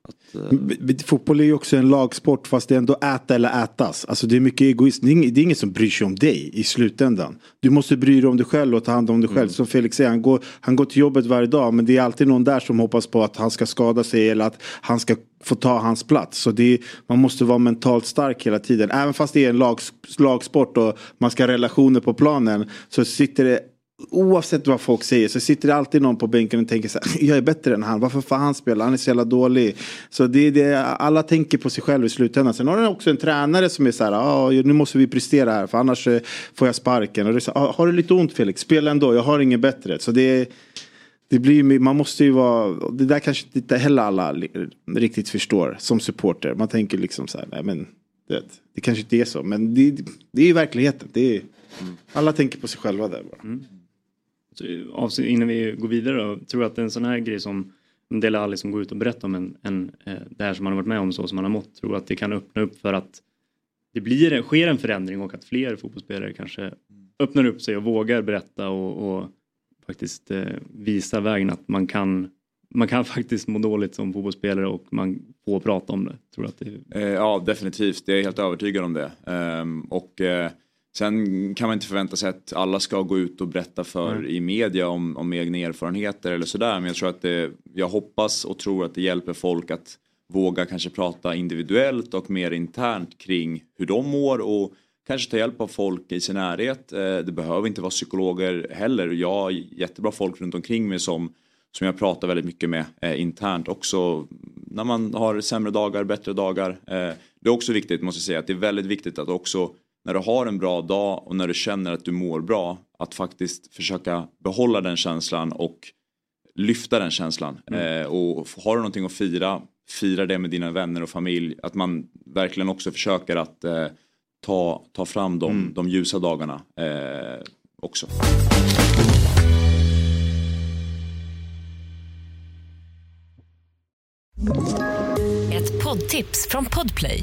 Att, b- Fotboll är ju också en lagsport fast det är ändå äta eller ätas. Alltså det är mycket egoism. Det är ing- det är ingen som bryr sig om dig i slutändan. Du måste bry dig om dig själv och ta hand om dig själv. Som Felix säger, han går, han går till jobbet varje dag men det är alltid någon där som hoppas på att han ska skada sig eller att han ska få ta hans plats. Så det är, man måste vara mentalt stark hela tiden. Även fast det är en lags, lagsport och man ska ha relationer på planen så sitter det Oavsett vad folk säger så sitter det alltid någon på bänken och tänker så här, jag är bättre än han, varför får han spela, han är så jävla dålig. Så det är det, alla tänker på sig själv i slutändan. Sen har du också en tränare som är så här, ah, nu måste vi prestera här för annars eh, får jag sparken. Och det är så, ah, har du lite ont Felix, spela ändå, jag har ingen bättre. Så det det blir, ju- man måste ju vara, det där kanske inte heller alla riktigt förstår som supporter. Man tänker liksom så här, nej men det, det kanske inte är så. Men det, det är ju verkligheten. Det är, alla tänker på sig själva där bara. Mm innan vi går vidare då, tror du att en sån här grej som Dela Alli som går ut och berättar om en, en, eh, det här som man har varit med om så som man har mått, tror att det kan öppna upp för att det blir, sker en förändring och att fler fotbollsspelare kanske öppnar upp sig och vågar berätta och, och faktiskt eh, visa vägen att man kan man kan (laughs) faktiskt må dåligt som fotbollsspelare och man får prata om det. Tror att det eh, ja, definitivt. Jag är helt övertygad om det. Ehm, och Sen kan man inte förvänta sig att alla ska gå ut och berätta för Mm. i media om, om egna erfarenheter eller sådär. Men jag tror att det, jag hoppas och tror att det hjälper folk att våga kanske prata individuellt och mer internt kring hur de mår och kanske ta hjälp av folk i sin närhet. Eh, Det behöver inte vara psykologer heller. Jag har jättebra folk runt omkring mig som, som jag pratar väldigt mycket med eh, internt också när man har sämre dagar, bättre dagar. Eh, det är också viktigt måste jag säga att det är väldigt viktigt att också när du har en bra dag och när du känner att du mår bra att faktiskt försöka behålla den känslan och lyfta den känslan. Eh, och har du någonting att fira, fira det med dina vänner och familj. Att man verkligen också försöker att eh, ta, ta fram de, de ljusa dagarna eh, också. Ett poddtips från Podplay.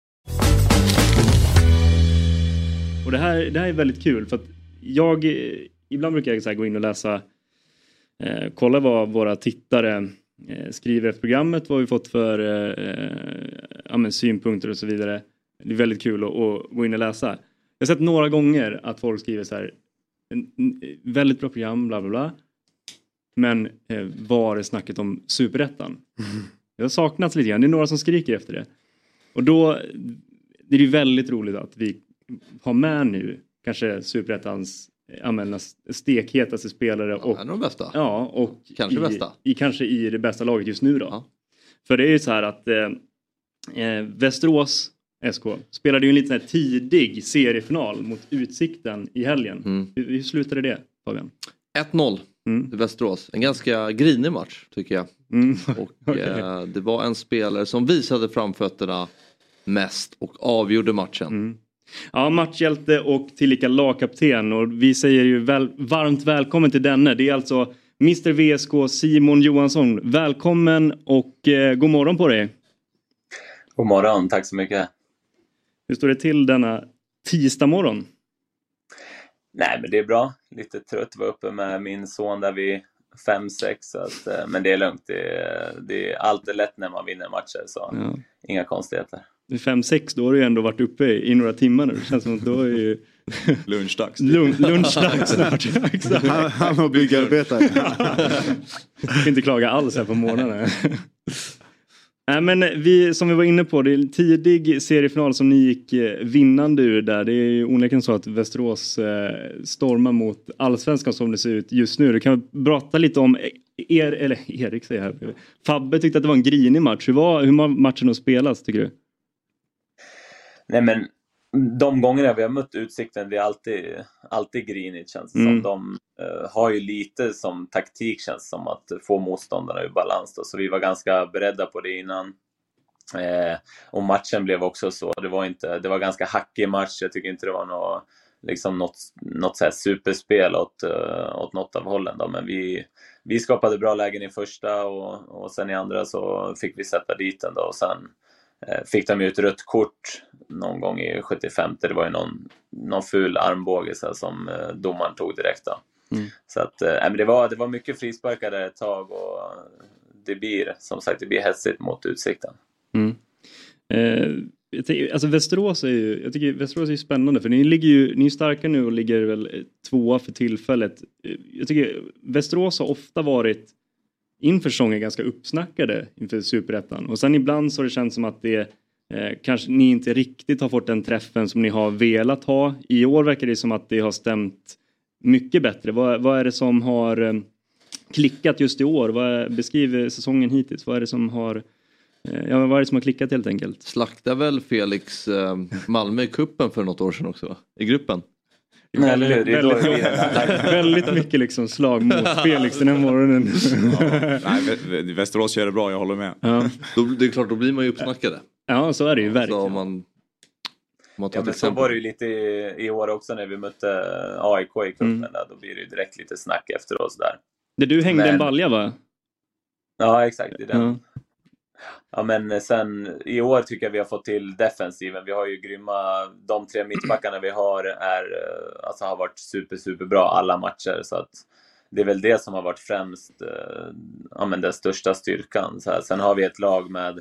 Och det här, det här är väldigt kul för att jag, eh, ibland brukar jag så gå in och läsa, eh, kolla vad våra tittare eh, skriver efter programmet, vad vi fått för eh, ja, men synpunkter och så vidare. Det är väldigt kul att, att gå in och läsa. Jag har sett några gånger att folk skriver så här, väldigt bra program, bla bla bla. Men eh, var är snacket om superettan? (laughs) Det har saknats lite grann, det är några som skriker efter det. Och då det är ju väldigt roligt att vi har med nu kanske superettans ja, men, stekhetaste spelare och, En av de bästa. ja, och Kanske i, bästa. I, kanske i det bästa laget just nu då. Ja. För det är ju så här att eh, eh, Västerås SK spelade ju en liten tidig seriefinal mot Utsikten i helgen. Mm. Hur, hur slutade det Fabian? 1-0 Mm. till Västerås. En ganska grinig match tycker jag. Mm. (laughs) Och (laughs) Okej. eh, det var en spelare som visade framfötterna mest och avgjorde matchen. Mm. Ja, matchhjälte och tillika lagkapten och vi säger ju väl, varmt välkommen till denne. Det är alltså Mr VSK Simon Johansson. Välkommen och eh, god morgon på dig. God morgon, tack så mycket. Hur står det till denna tisdag morgon? Nej, men det är bra. Lite trött, var uppe med min son där vid 5-6, så att, eh, men det är lugnt. Det är, det är alltid lätt när man vinner matcher, så Ja. inga konstigheter. Är 5-6, då har du ju ändå varit uppe i, några timmar nu. Det känns som att då är ju Lunchdags. (laughs) lun- lunchdags (laughs) (laughs) snart. Han, han var byggarbetare. Jag kan inte klaga alls här på morgonen. Nej men vi, som vi var inne på, det är en tidig seriefinal som ni gick eh, vinnande ur där. Det är ju onekligen så att Västerås eh, stormar mot allsvenskan som det ser ut just nu. Du kan prata lite om er, eller Erik säger jag här. Fabbe tyckte att det var en grinig match. Hur var, hur matchen att spelas tycker du? Nej, men de gångerna vi har mött Utsikten, det är alltid, alltid grinigt känns det Mm. som. De eh, har ju lite som taktik känns som att få motståndarna ur balans då, så vi var ganska beredda på det innan. Eh, och matchen blev också så. Det var, inte, det var ganska hackig match. Jag tycker inte det var något, liksom något, något så här superspel åt, uh, åt något av hållen. Då. Men vi, vi skapade bra lägen i första och, och sen i andra så fick vi sätta dit den. Då. Och sen fick de ju ett rött kort någon gång i 75. Det var ju någon, någon ful armbåge så här, som eh, domaren tog direkt. Mm. Så att, eh, men det, var, det var mycket frisparkar där ett tag och det blir som sagt det blir hetsigt mot Utsikten. Mm. Eh, tänker, alltså Västerås är ju, jag tycker Västerås är spännande för ni ligger ju, ni är starka nu och ligger väl eh, tvåa för tillfället. Eh, Jag tycker Västerås har ofta varit inför säsongen ganska uppsnackade inför superettan och sen ibland så har det känts som att det eh, kanske ni inte riktigt har fått den träffen som ni har velat ha. I år verkar det som att det har stämt mycket bättre. Vad, vad är det som har eh, klickat just i år? Vad är, beskriv säsongen hittills. Vad är det som har eh, Ja, vad är det som har klickat helt enkelt? Slaktar väl Felix eh, Malmö i kuppen för något år sedan också? I gruppen? Det då väldigt, det den här- väldigt mycket liksom slag mot Felix den här morgonen. Nej, Vä- Vä- Västerås gör det bra, jag håller med. ja. Då, det är klart, då blir man ju uppsnackade. ja, så är det ju Så verkligen. man, Om man tar Ja, men så var det ju lite i, i år också när vi mötte AIK i cupen. Mm. Då blir det ju direkt lite snack efteråt. Där. Där du hängde Men- en balja va? Ja, exakt. Det är den. Ja. Ja, men eh, sen i år tycker jag vi har fått till defensiven. Vi har ju grymma... De tre mittbackarna vi har är, eh, alltså, har varit super, super bra alla matcher. Så att det är väl det som har varit främst eh, ja, men den största styrkan. Så här. Sen har vi ett lag med,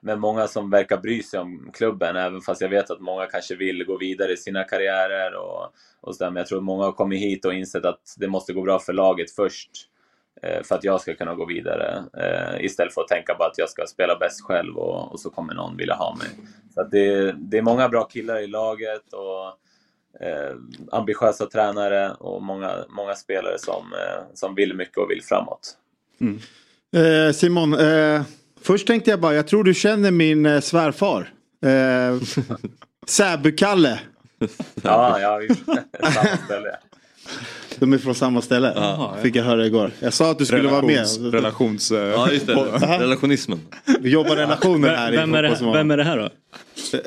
med många som verkar bry sig om klubben, även fast jag vet att många kanske vill gå vidare i sina karriärer. Och, och så där. Men jag tror att många har kommit hit och insett att det måste gå bra för laget först för att jag ska kunna gå vidare. Eh, istället för att tänka på att jag ska spela bäst själv och, och så kommer någon vilja ha mig. Så det, det är många bra killar i laget och eh, ambitiösa tränare och många, många spelare som, eh, som vill mycket och vill framåt. Eh, Simon, eh, först tänkte jag bara, jag tror du känner min eh, svärfar. Eh, (laughs) Säby-Kalle. Ja, ja, vi (laughs) samma ställe. De är från samma ställe. Fick jag höra igår. Jag sa att du skulle vara med. Relations, relations, eh, Ja, just det. Relationismen. Vi jobbar relationer här i Vem är, det, Fotbollsmorgon. vem är det här då?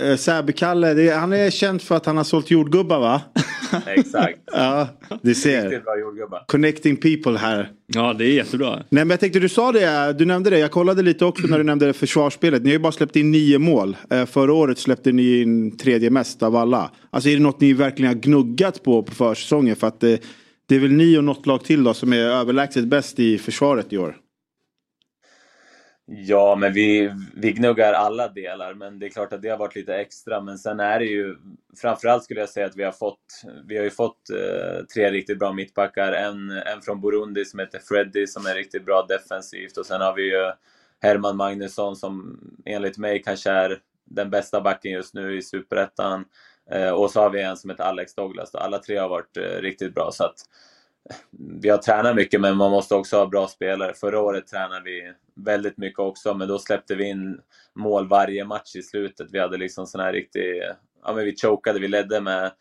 Eh, Säby-Kalle, det är- han är känd för att han har sålt jordgubbar va? (laughs) Exakt. (laughs) Ja, du ser. Connecting people här. Ja, det är jättebra. Nej men jag tänkte du sa det, du nämnde det. Jag kollade lite också när du nämnde försvarsspelet. Ni har ju bara släppt in nio mål. Eh, förra året släppte ni in tredje mest av alla. Alltså är det något ni verkligen har gnuggat på på försäsongen? För att det, är väl ni och något lag till då som är överlägset bäst i försvaret i år. Ja, men vi, vi gnuggar alla delar, men det är klart att det har varit lite extra. Men sen är det ju, framförallt skulle jag säga att vi har fått, vi har ju fått eh, tre riktigt bra mittbackar. En, en från Burundi som heter Freddy som är riktigt bra defensivt och sen har vi ju Herman Magnusson som enligt mig kanske är den bästa backen just nu i Superettan. Eh, och så har vi en som heter Alex Douglas. Då. Alla tre har varit eh, riktigt bra. Så att, eh, vi har tränat mycket men man måste också ha bra spelare. Förra året tränade vi väldigt mycket också men då släppte vi in mål varje match i slutet. Vi hade liksom sån här riktig, ja men vi chokade, vi ledde med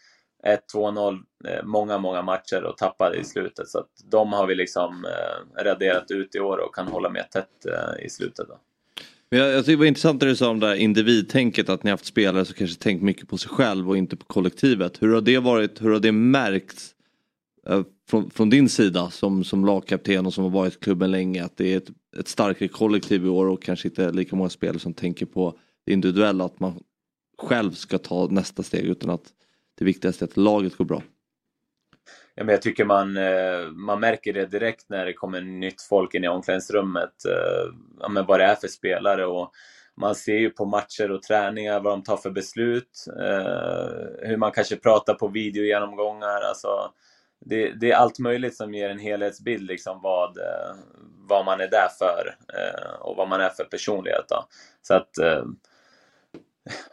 1-2-0 eh, många, många matcher och tappade i slutet. Så att de har vi liksom eh, raderat ut i år och kan hålla med tätt eh, i slutet. Då. Men jag, jag tycker det var intressant det du sa om det här individtänket att ni har haft spelare som kanske tänkt mycket på sig själv och inte på kollektivet. Hur har det varit, hur har det märkts eh, från, från din sida som, som lagkapten och som har varit i klubben länge att det är ett, ett starkare kollektiv i år och kanske inte lika många spelare som tänker på det individuella att man själv ska ta nästa steg utan att det viktigaste är att laget går bra. Ja, men jag tycker man, eh, man märker det direkt när det kommer nytt folk in i omklädningsrummet. Eh, ja, men vad det är för spelare. Och man ser ju på matcher och träningar vad de tar för beslut. Eh, hur man kanske pratar på videogenomgångar. Alltså, det, det är allt möjligt som ger en helhetsbild liksom vad, vad man är där för och vad man är för personlighet. Då. Så att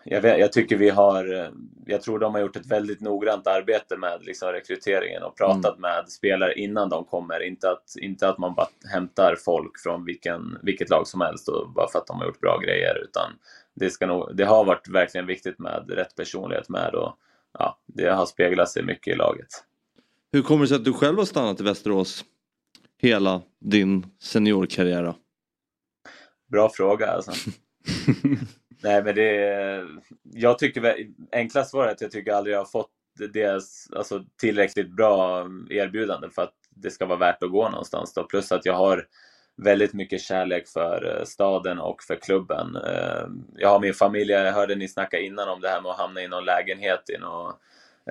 jag, vet, jag tycker vi har, eh, jag tror de har gjort ett väldigt noggrant arbete med liksom rekryteringen och pratat med spelare innan de kommer. Inte att, inte att man bara hämtar folk från vilken, vilket lag som helst och bara för att de har gjort bra grejer. Utan det, ska nog, det har varit verkligen viktigt med rätt personlighet med och ja, det har speglat sig mycket i laget. Hur kommer det sig att du själv har stannat i Västerås hela din seniorkarriär? Bra fråga alltså. (laughs) Nej men det, jag tycker, enkla svaret är att jag tycker aldrig jag har fått deras alltså, tillräckligt bra erbjudande för att det ska vara värt att gå någonstans. Då. Plus att jag har väldigt mycket kärlek för eh, staden och för klubben. Eh, jag har min familj, jag hörde ni snacka innan om det här med att hamna i någon lägenhet i någon,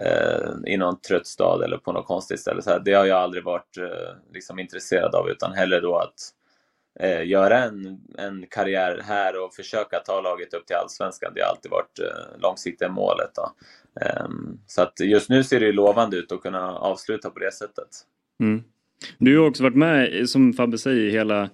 eh, i någon trött stad eller på något konstigt ställe. Så här, det har jag aldrig varit liksom, intresserad av utan hellre då att eh, göra en, en karriär här och försöka ta laget upp till allsvenskan. Det har alltid varit eh, långsiktiga målet. Då. Eh, så att just nu ser det ju lovande ut att kunna avsluta på det sättet. Mm. Du har också varit med, som Fabbe säger, hela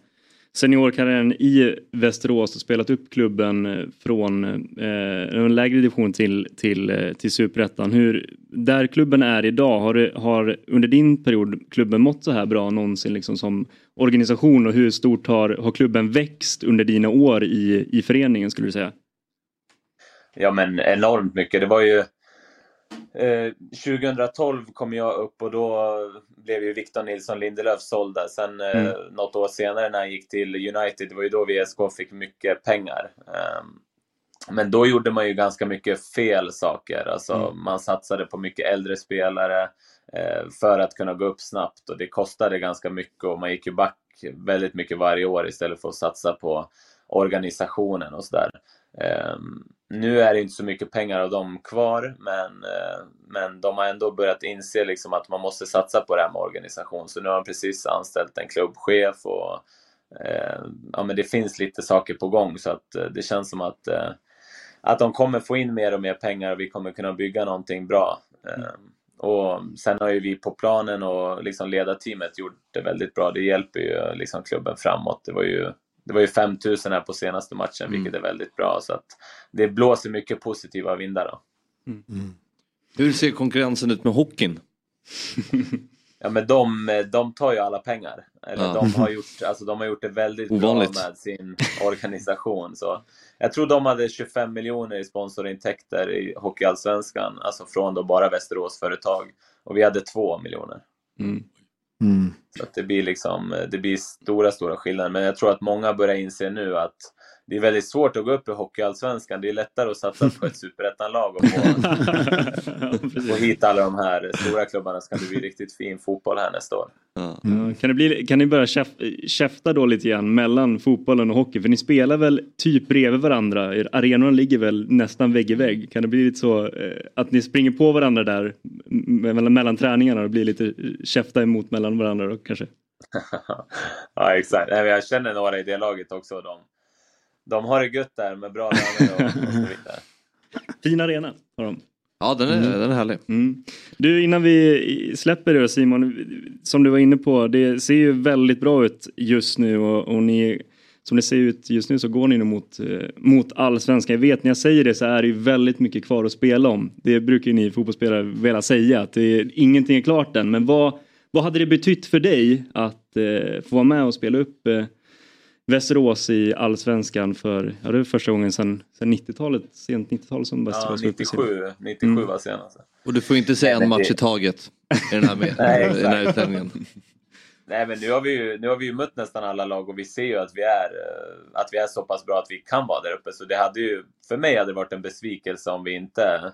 seniorkarriären i Västerås och spelat upp klubben från eh, en lägre division till, till, eh, till superettan. Hur, där klubben är idag, har, har under din period klubben mått så här bra någonsin liksom som organisation och hur stort har, har klubben växt under dina år i, i föreningen skulle du säga? Ja men enormt mycket. Det var ju eh, 2012 kom jag upp och då blev ju Victor Nilsson Lindelöf såld där. Sen eh, Mm. något år senare när han gick till United, det var ju då VSK fick mycket pengar. Ehm, men då gjorde man ju ganska mycket fel saker. Alltså, Mm. Man satsade på mycket äldre spelare eh, Eh, för att kunna gå upp snabbt och det kostade ganska mycket och man gick ju back väldigt mycket varje år istället för att satsa på organisationen och sådär. Ehm, nu är det inte så mycket pengar av dem kvar, men, eh, men de har ändå börjat inse liksom att man måste satsa på det här med organisation. Så nu har de precis anställt en klubbchef och eh, ja, men det finns lite saker på gång så att det känns som att, att de kommer få in mer och mer pengar och vi kommer kunna bygga någonting bra. Mm och sen har ju vi på planen och liksom ledarteamet gjort det väldigt bra. Det hjälper ju liksom klubben framåt. Det var ju, det var ju 5000 här på senaste matchen, vilket är väldigt bra. Så att det blåser mycket positiva vindar. Då. Hur ser konkurrensen ut med hockeyn? (laughs) Ja, men de, de tar ju alla pengar. Eller Ja. de, har gjort, alltså, de har gjort det väldigt Ovanligt. bra med sin organisation. Så jag tror de hade 25 miljoner i sponsorintäkter i Hockeyallsvenskan, alltså från då bara Västerås företag. Och vi hade 2 miljoner. Mm. Så att det blir liksom, det blir stora, stora skillnader. Men jag tror att många börjar inse nu att det är väldigt svårt att gå upp i Hockeyallsvenskan. Det är lättare att satsa på ett (laughs) superettanlag och få, få hit alla de här stora klubbarna så kan det bli riktigt fin fotboll här nästa år. Ja, kan, det bli, kan ni börja käf- käfta då lite grann mellan fotbollen och hockey? För ni spelar väl typ bredvid varandra? Er- Arenorna ligger väl nästan vägg i vägg? Kan det bli lite så eh, att ni springer på varandra där mellan, mellan träningarna och blir lite eh, käfta emot mellan varandra då kanske? (laughs) ja, exakt. Jag känner några i det laget också. De, de har det gött där med bra löner och, och så vidare. (laughs) Fin arena har de. Ja, den är, den är härlig. Mm. Du, innan vi släpper det Simon, som du var inne på, det ser ju väldigt bra ut just nu och, och ni, som det ser ut just nu så går ni nu mot, eh, mot allsvenskan. Jag vet när jag säger det så är det ju väldigt mycket kvar att spela om. Det brukar ju ni fotbollsspelare vilja säga, att det är, ingenting är klart än. Men vad, vad hade det betytt för dig att eh, få vara med och spela upp eh, Västerås i allsvenskan för, ja det är första gången sedan, sedan 90-talet, sent 90-tal som Ja, Västerås var sin- 97, 97 Mm. var senast. Och du får ju inte säga Nej, en match i taget i den här, (laughs) med, Nej, i den här utställningen. (laughs) Nej, men nu har, vi ju, nu har vi ju mött nästan alla lag och vi ser ju att vi, är, eh, att vi är så pass bra att vi kan vara där uppe. Så det hade ju, för mig hade det varit en besvikelse om vi inte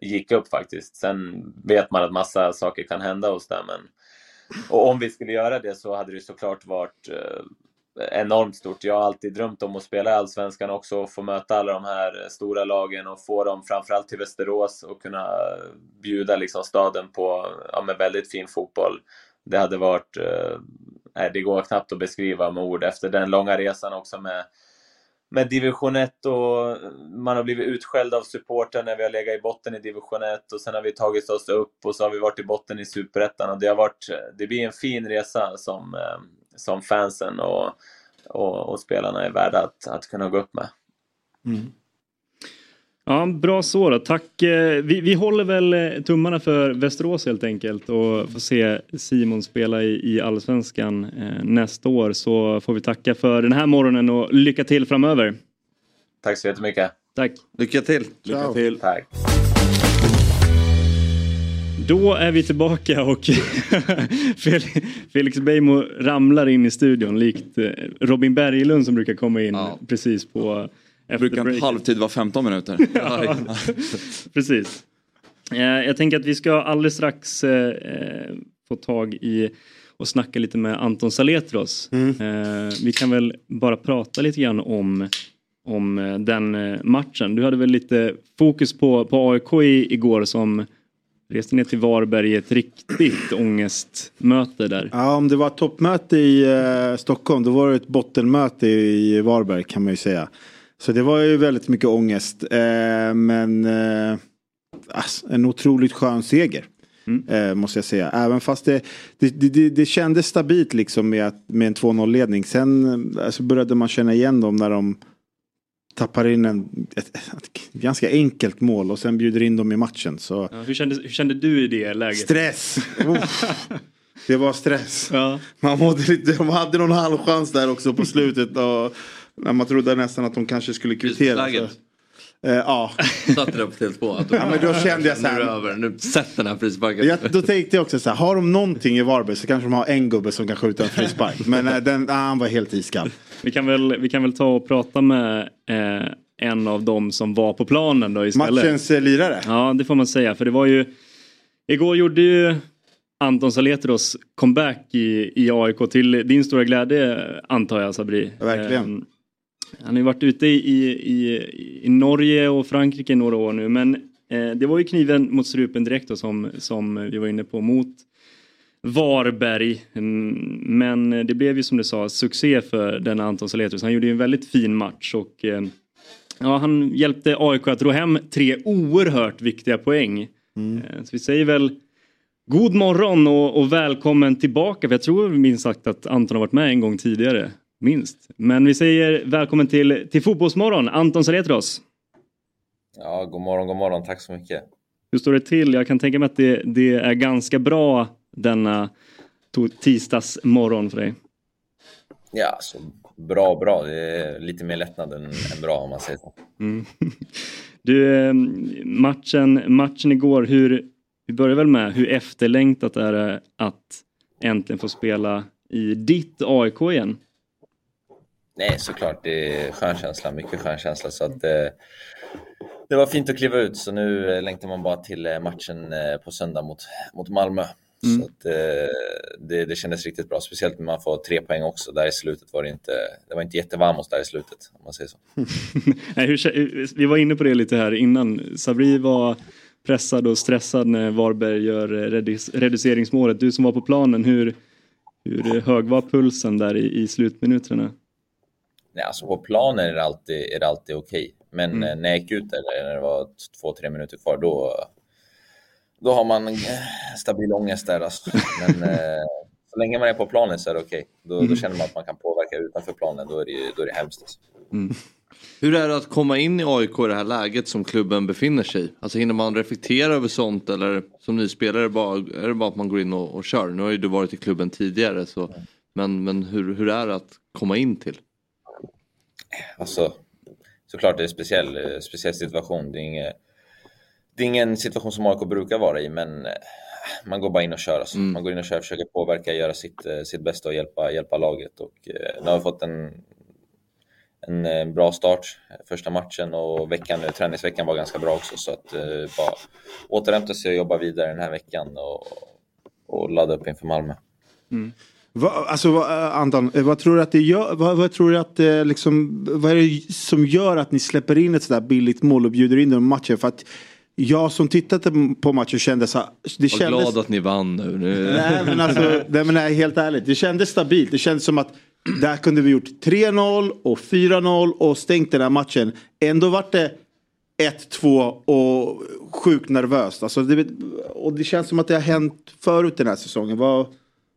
gick upp faktiskt. Sen vet man att massa saker kan hända hos dem. Men, och om vi skulle göra det så hade det såklart varit eh, enormt stort. Jag har alltid drömt om att spela i Allsvenskan också och få möta alla de här eh, stora lagen och få dem framförallt till Västerås och kunna eh, bjuda liksom staden på ja, med väldigt fin fotboll. Det hade varit, eh, det går knappt att beskriva med ord efter den långa resan också med med division 1 och eh, man har blivit utskälld av supporten när vi har legat i botten i division 1 och sen har vi tagit oss upp och så har vi varit i botten i superettan och det har varit, det blir en fin resa som, som fansen och, och, och spelarna är värda att, att kunna gå upp med. Ja, bra så då. Tack. Eh, Vi, vi håller väl eh, tummarna för Västerås helt enkelt och får se Simon spela i, i Allsvenskan eh, nästa år så får vi tacka för den här morgonen och lycka till framöver. Tack så jättemycket. Tack. Lycka till. Lycka till. Tack. Då är vi tillbaka och (laughs) Fel- Felix Beijmo ramlar in i studion likt eh, Robin Berglund som brukar komma in Ja. precis på efter Brukar halvtid vara 15 minuter. (laughs) Ja, (laughs) precis. Eh, jag tänker att vi ska alldeles strax eh, få tag i och snacka lite med Anton Saletros. Eh, vi kan väl bara prata lite grann om, om den matchen. Du hade väl lite fokus på, på AIK i, igår som reste ner till Varberg i ett riktigt (clears throat) ångestmöte där. Ja, om det var ett toppmöte i eh, Stockholm då var det ett bottenmöte i Varberg kan man ju säga. Så det var ju väldigt mycket ångest. Eh, men eh, ass, en otroligt skön seger. Eh, måste jag säga. Även fast det, det, det, det, kändes stabilt liksom med, att, med en 2-0 ledning. Sen eh, alltså började man känna igen dem när de tappar in en, ett, ett ganska enkelt mål och sen bjuder in dem i matchen. Så Ja, hur, kände, hur kände du i det läget? stress! Det var stress. Ja. Man mådde lite, de hade någon halvchans där också på slutet. Och när man trodde nästan att de kanske skulle kvittera. Eh, ja. Satte det på Tele2. att- ja, men då kände jag så Nu här. över. Nu sätt den här frisparken. Jag, då tänkte jag också så här, har de någonting i Varberg så kanske de har en gubbe som kan skjuta en frispark. Men eh, den, ah, han var helt iskall. Vi kan, väl, vi kan väl ta och prata med eh, en av dem som var på planen då istället. Matchens eh, lirare. Ja, det får man säga. För det var ju... Igår gjorde ju Anton Saletros comeback i, i AIK till din stora glädje antar jag Sabri. Verkligen. Ehm, han har ju varit ute i, i, i Norge och Frankrike i några år nu men eh, det var ju kniven mot strupen direkt då, som, som vi var inne på mot Varberg. Mm, Men det blev ju som du sa succé för den Anton Saletros. Han gjorde ju en väldigt fin match och eh, ja, han hjälpte AIK att ro hem tre oerhört viktiga poäng. Eh, Så vi säger väl god morgon och, och välkommen tillbaka. För jag tror minst sagt att Anton har varit med en gång tidigare. Minst. Men vi säger välkommen till, till Fotbollsmorgon, Anton Saletros. Ja, god morgon, god morgon. Tack så mycket. Hur står det till? Jag kan tänka mig att det, det är ganska bra denna to- tisdagsmorgon för dig. Ja, så bra, bra. Det är lite mer lättnad än, än bra om man säger så. Mm. (laughs) Du, eh, matchen, matchen igår, hur, vi börjar väl med hur efterlängtat är det att äntligen få spela i ditt AIK igen? Nej, såklart. Det är skön känsla, mycket skön känsla. Så att, eh, det var fint att kliva ut, så nu eh, längtar man bara till eh, matchen på söndag mot, mot Malmö. Mm. Så att, eh, det, det kändes riktigt bra, speciellt när man får tre poäng också. Där i slutet var det inte, det var inte jättevarmt där i slutet, om man säger så. (laughs) Nej, hur, vi var inne på det lite här innan. Sabri var pressad och stressad när Varberg gör eh, redus, reduceringsmålet. Du som var på planen, hur, hur hög var pulsen där i, i slutminuterna? Nej, alltså på planen är det alltid, är det alltid okej. Men Mm. eh, när jag gick ut där, när det var två, tre minuter kvar, då, då har man eh, stabil ångest där. Alltså. Men (laughs) eh, så länge man är på planen så är det okej. Då, då Mm. känner man att man kan påverka utanför planen. Då är det, då är det hemskt. Alltså. Hur är det att komma in i AIK i det här läget som klubben befinner sig i? Alltså hinner man reflektera över sånt eller som ny spelare är det bara, är det bara att man går in och, och kör? Nu har ju du varit i klubben tidigare så men, men hur, hur är det att komma in till? Alltså, såklart det är en speciell, eh, speciell situation. Det är, inget, det är ingen situation som AIK brukar vara i, men eh, man går bara in och kör. Alltså. Man går in och kör, försöker påverka, göra sitt, eh, sitt bästa och hjälpa, hjälpa laget. Och, eh, nu har vi fått en, en eh, bra start första matchen och veckan, träningsveckan var ganska bra också. Så att eh, bara återhämta sig och jobba vidare den här veckan och, och ladda upp inför Malmö. Va, alltså, va, Anton, vad tror du att det gör? Vad, vad tror du att eh, liksom, vad är det som gör att ni släpper in ett sådär billigt mål och bjuder in dem i matchen? För att jag som tittade på matchen kände så det Var kändes... glad att ni vann nu. nu. Nej men alltså, nej, men nej, helt ärligt. Det kändes stabilt. Det kändes som att där kunde vi gjort 3-0 och 4-0 och stängt den här matchen. Ändå vart det 1-2 och sjukt nervöst. Alltså, det, och det känns som att det har hänt förut den här säsongen. Vad,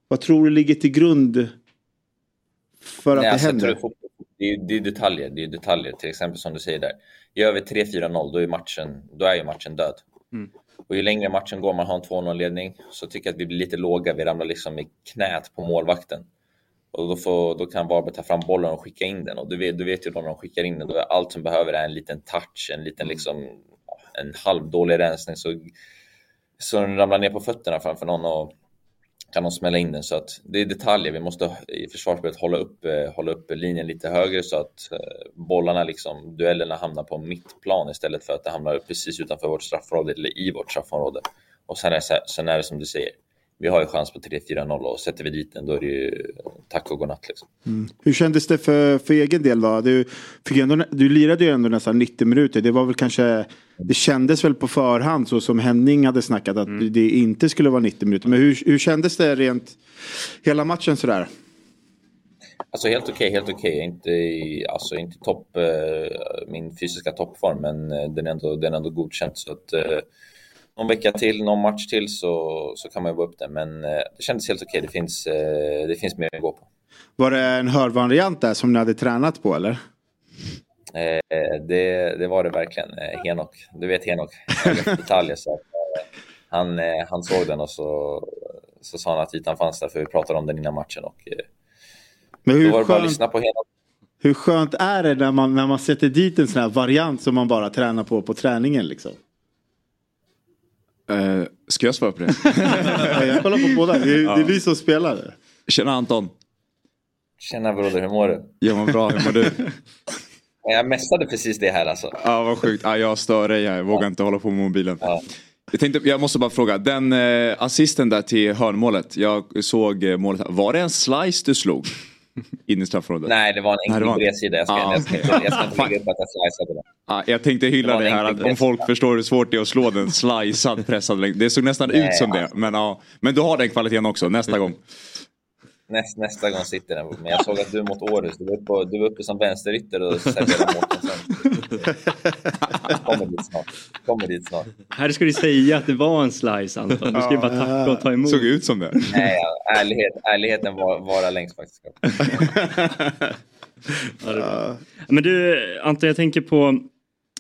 vad tror du ligger till grund för att Nej, det alltså, jag händer? Det är, det är detaljer, det är detaljer. Till exempel som du säger där. Gör vi 3-4-0 då är, matchen, då är ju matchen död. Mm. Och ju längre matchen går, man har en 2-0 ledning, så tycker jag att vi blir lite låga. Vi ramlar liksom i knät på målvakten. Och då, får, då kan Varberg ta fram bollen och skicka in den. Och du vet, du vet ju då när de skickar in den, då är allt som behöver är en liten touch, en liten liksom, ja, en halvdålig rensning. Så, så den ramlar ner på fötterna framför någon och kan de smälla in den. Så att det är detaljer. Vi måste i försvarsspelet hålla upp, eh, hålla upp linjen lite högre så att eh, bollarna, liksom, duellerna hamnar på mittplan istället för att det hamnar precis utanför vårt straffområde eller i vårt straffområde. Och sen är, sen är det som du säger. Vi har ju chans på 3-4-0 och sätter vi dit den då är det ju tack och godnatt. Liksom. Hur kändes det för, för egen del då? Du, fick ändå, du lirade ju ändå nästan 90 minuter. Det var väl kanske, det kändes väl på förhand så som Henning hade snackat att det inte skulle vara 90 minuter. Men hur, hur kändes det rent hela matchen sådär? Alltså helt okej, helt okej. Inte, i- alltså, inte topp, eh, min fysiska toppform, men eh, den är ändå, den är ändå godkänt. Så att, eh, någon vecka till, någon match till så, så kan man jobba upp det. Men eh, det kändes helt okej. Det, finns, eh, det finns mer att gå på. Var det en hörvariant där som ni hade tränat på eller? Eh, det, det var det verkligen. Eh, Henok, du vet Henok, detaljer. Så att, han, han såg den och så, så sa han att ytan fanns där för vi pratade om den innan matchen. Och, Men då hur var det bara att lyssna på Henok. hur skönt är det när man, när man sätter dit en sån här variant som man bara tränar på på träningen liksom? Eh, ska jag svara på det? Ja, (laughs) Jag kollar på båda, det är, det är vi som spelar. Tjena Anton. Tjena broder, hur mår du? Jag mår bra, hur mår du? (laughs) Jag messade precis det här alltså. Ja vad sjukt. Ja, jag stör dig här. Jag vågar inte hålla på med mobilen. Jag, tänkte, jag måste bara fråga. Den eh, assisten där till hörnmålet. Jag såg eh, målet. här. Var det en slice du slog? In i straffområdet? Nej, det var en det enkel var bredsida. Jag ska, Ah, jag ska, inte- jag ska inte (laughs) lägga upp att jag sliceade den. Ja, jag tänkte hylla Det det här att om folk förstår hur svårt det är att slå den slicead pressad länk. Det såg nästan Nej, ut som det. alltså. Men, ja. men du har den kvaliteten också nästa gång. Näst, nästa gång sitter den. Men jag såg att du mot Århus, du var uppe, du var uppe som vänsterytter och serverade målen sen. (laughs) Kommer dit snart. Kommer dit snart. Här ska du säga att det var en slice Anton. Du ska ju bara tacka och ta emot. Såg ut som det. Nej, ja, ärlighet, ärligheten var, vara längst faktiskt. Ja. Men du Anton, jag tänker på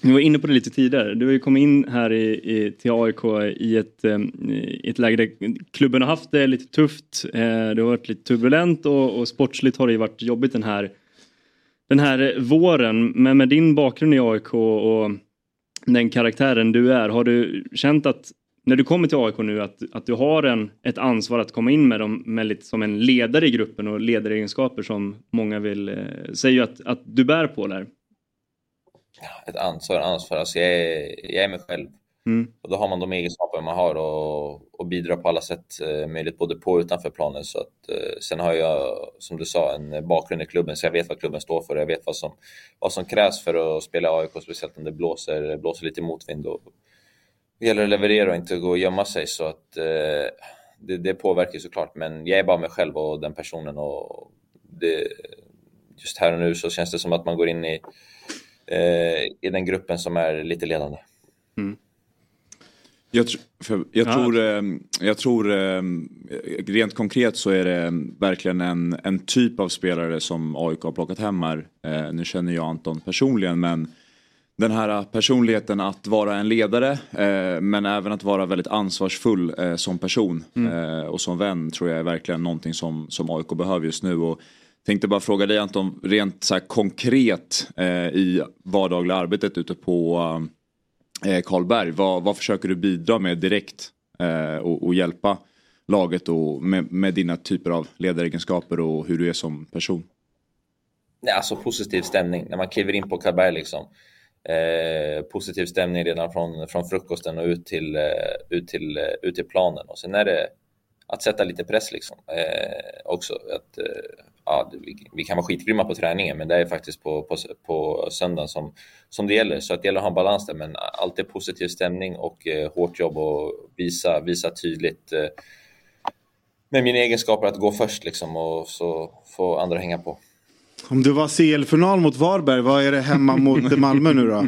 vi var inne på det lite tidigare. Du har ju kommit in här i, i, till AIK i ett, eh, i ett läge där klubben har haft det lite tufft. Eh, det har varit lite turbulent och, och sportsligt har det ju varit jobbigt den här, den här våren. Men med din bakgrund i AIK och den karaktären du är, har du känt att när du kommer till AIK nu att, att du har en, ett ansvar att komma in med dem med lite som en ledare i gruppen och ledaregenskaper som många vill eh, säger att, att du bär på där. Ett ansvar, ansvar. Alltså jag, är, jag är mig själv. Mm. Och då har man de egenskaper man har och, och bidrar på alla sätt eh, möjligt, både på och utanför planen. Så att, eh, sen har jag, som du sa, en bakgrund i klubben, så jag vet vad klubben står för. Jag vet vad som, vad som krävs för att spela AIK, speciellt om det blåser, blåser lite motvind. Och det gäller att leverera och inte gå och gömma sig. Så att, eh, det, det påverkar såklart, men jag är bara mig själv och den personen. Och det, just här och nu så känns det som att man går in i, eh, i den gruppen som är lite ledande. Jag, tr- för, jag Ja. tror, eh, jag tror eh, rent konkret så är det verkligen en, en typ av spelare som AIK har plockat hem här. Eh, nu känner jag Anton personligen men den här personligheten att vara en ledare eh, men även att vara väldigt ansvarsfull eh, som person eh, och som vän tror jag är verkligen någonting som, som AIK behöver just nu. Och tänkte bara fråga dig Anton, rent så här konkret eh, i vardagliga arbetet ute på eh, Karlberg, vad, vad försöker du bidra med direkt eh, och, och hjälpa laget och med, med dina typer av ledaregenskaper och hur du är som person? Nej, alltså positiv stämning när man kliver in på Karlberg liksom. Eh, positiv stämning redan från, från frukosten och ut till, eh, ut, till, eh, ut till planen. Och sen är det att sätta lite press liksom. Eh, också att, eh, ja, vi, kan vara skitgrymma på träningen men det är faktiskt på, på, på söndagen som, som det gäller. Så att det gäller att ha en balans där men alltid positiv stämning och eh, hårt jobb och visa, visa tydligt eh, med mina egenskaper att gå först liksom och så får andra hänga på. Om du var CL-final mot Varberg, vad är det hemma mot (laughs) Malmö nu då?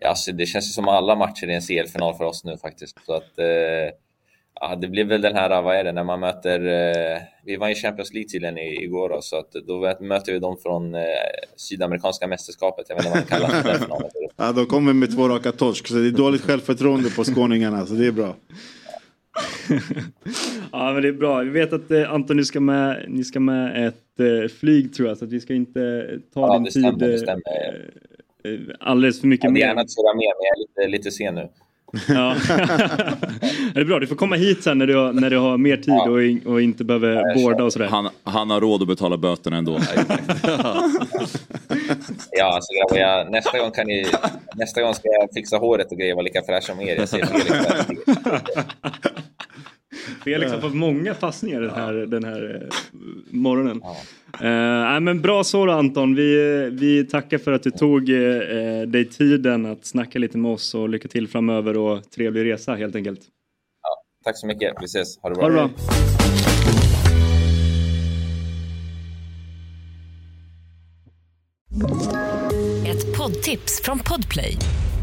Ja, Alltså, det känns som alla matcher är en CL-final för oss nu faktiskt. Så att, eh, ja, det blir väl den här, vad är det, när man möter... Eh, vi var i Champions League tydligen i- igår då, så att då möter vi dem från eh, Sydamerikanska mästerskapet. Jag vet inte vad man kallar finalen. (laughs) Ja, de kommer med två raka torsk, så det är dåligt självförtroende på skåningarna, så det är bra. (laughs) Ja men det är bra. Vi vet att eh, Anton ni ska med, ni ska med ett eh, flyg tror jag så att vi ska inte ta Ja, din det stämmer, tid det eh, stämmer. eh, alldeles för mycket Jag hade gärna surrat med, men jag är lite, lite sen nu. Ja. (laughs) det är bra, du får komma hit sen när du har, när du har mer tid och, in- och inte behöver båda och sådär. Han, han har råd att betala böterna ändå. (laughs) Ja, alltså grabbar, jag, nästa, gång kan ni, nästa gång ska jag fixa håret och grejer, vara lika fräsch som er. Jag ser (laughs) (laughs) Felix har fått många passningar den här, den här eh, morgonen. Eh, nej, men bra så då Anton. Vi, eh, vi tackar för att du tog eh, dig tiden att snacka lite med oss och lycka till framöver och trevlig resa helt enkelt. Tack så mycket. Vi ses. Ha det bra. Ha det bra. Ett poddtips från Podplay.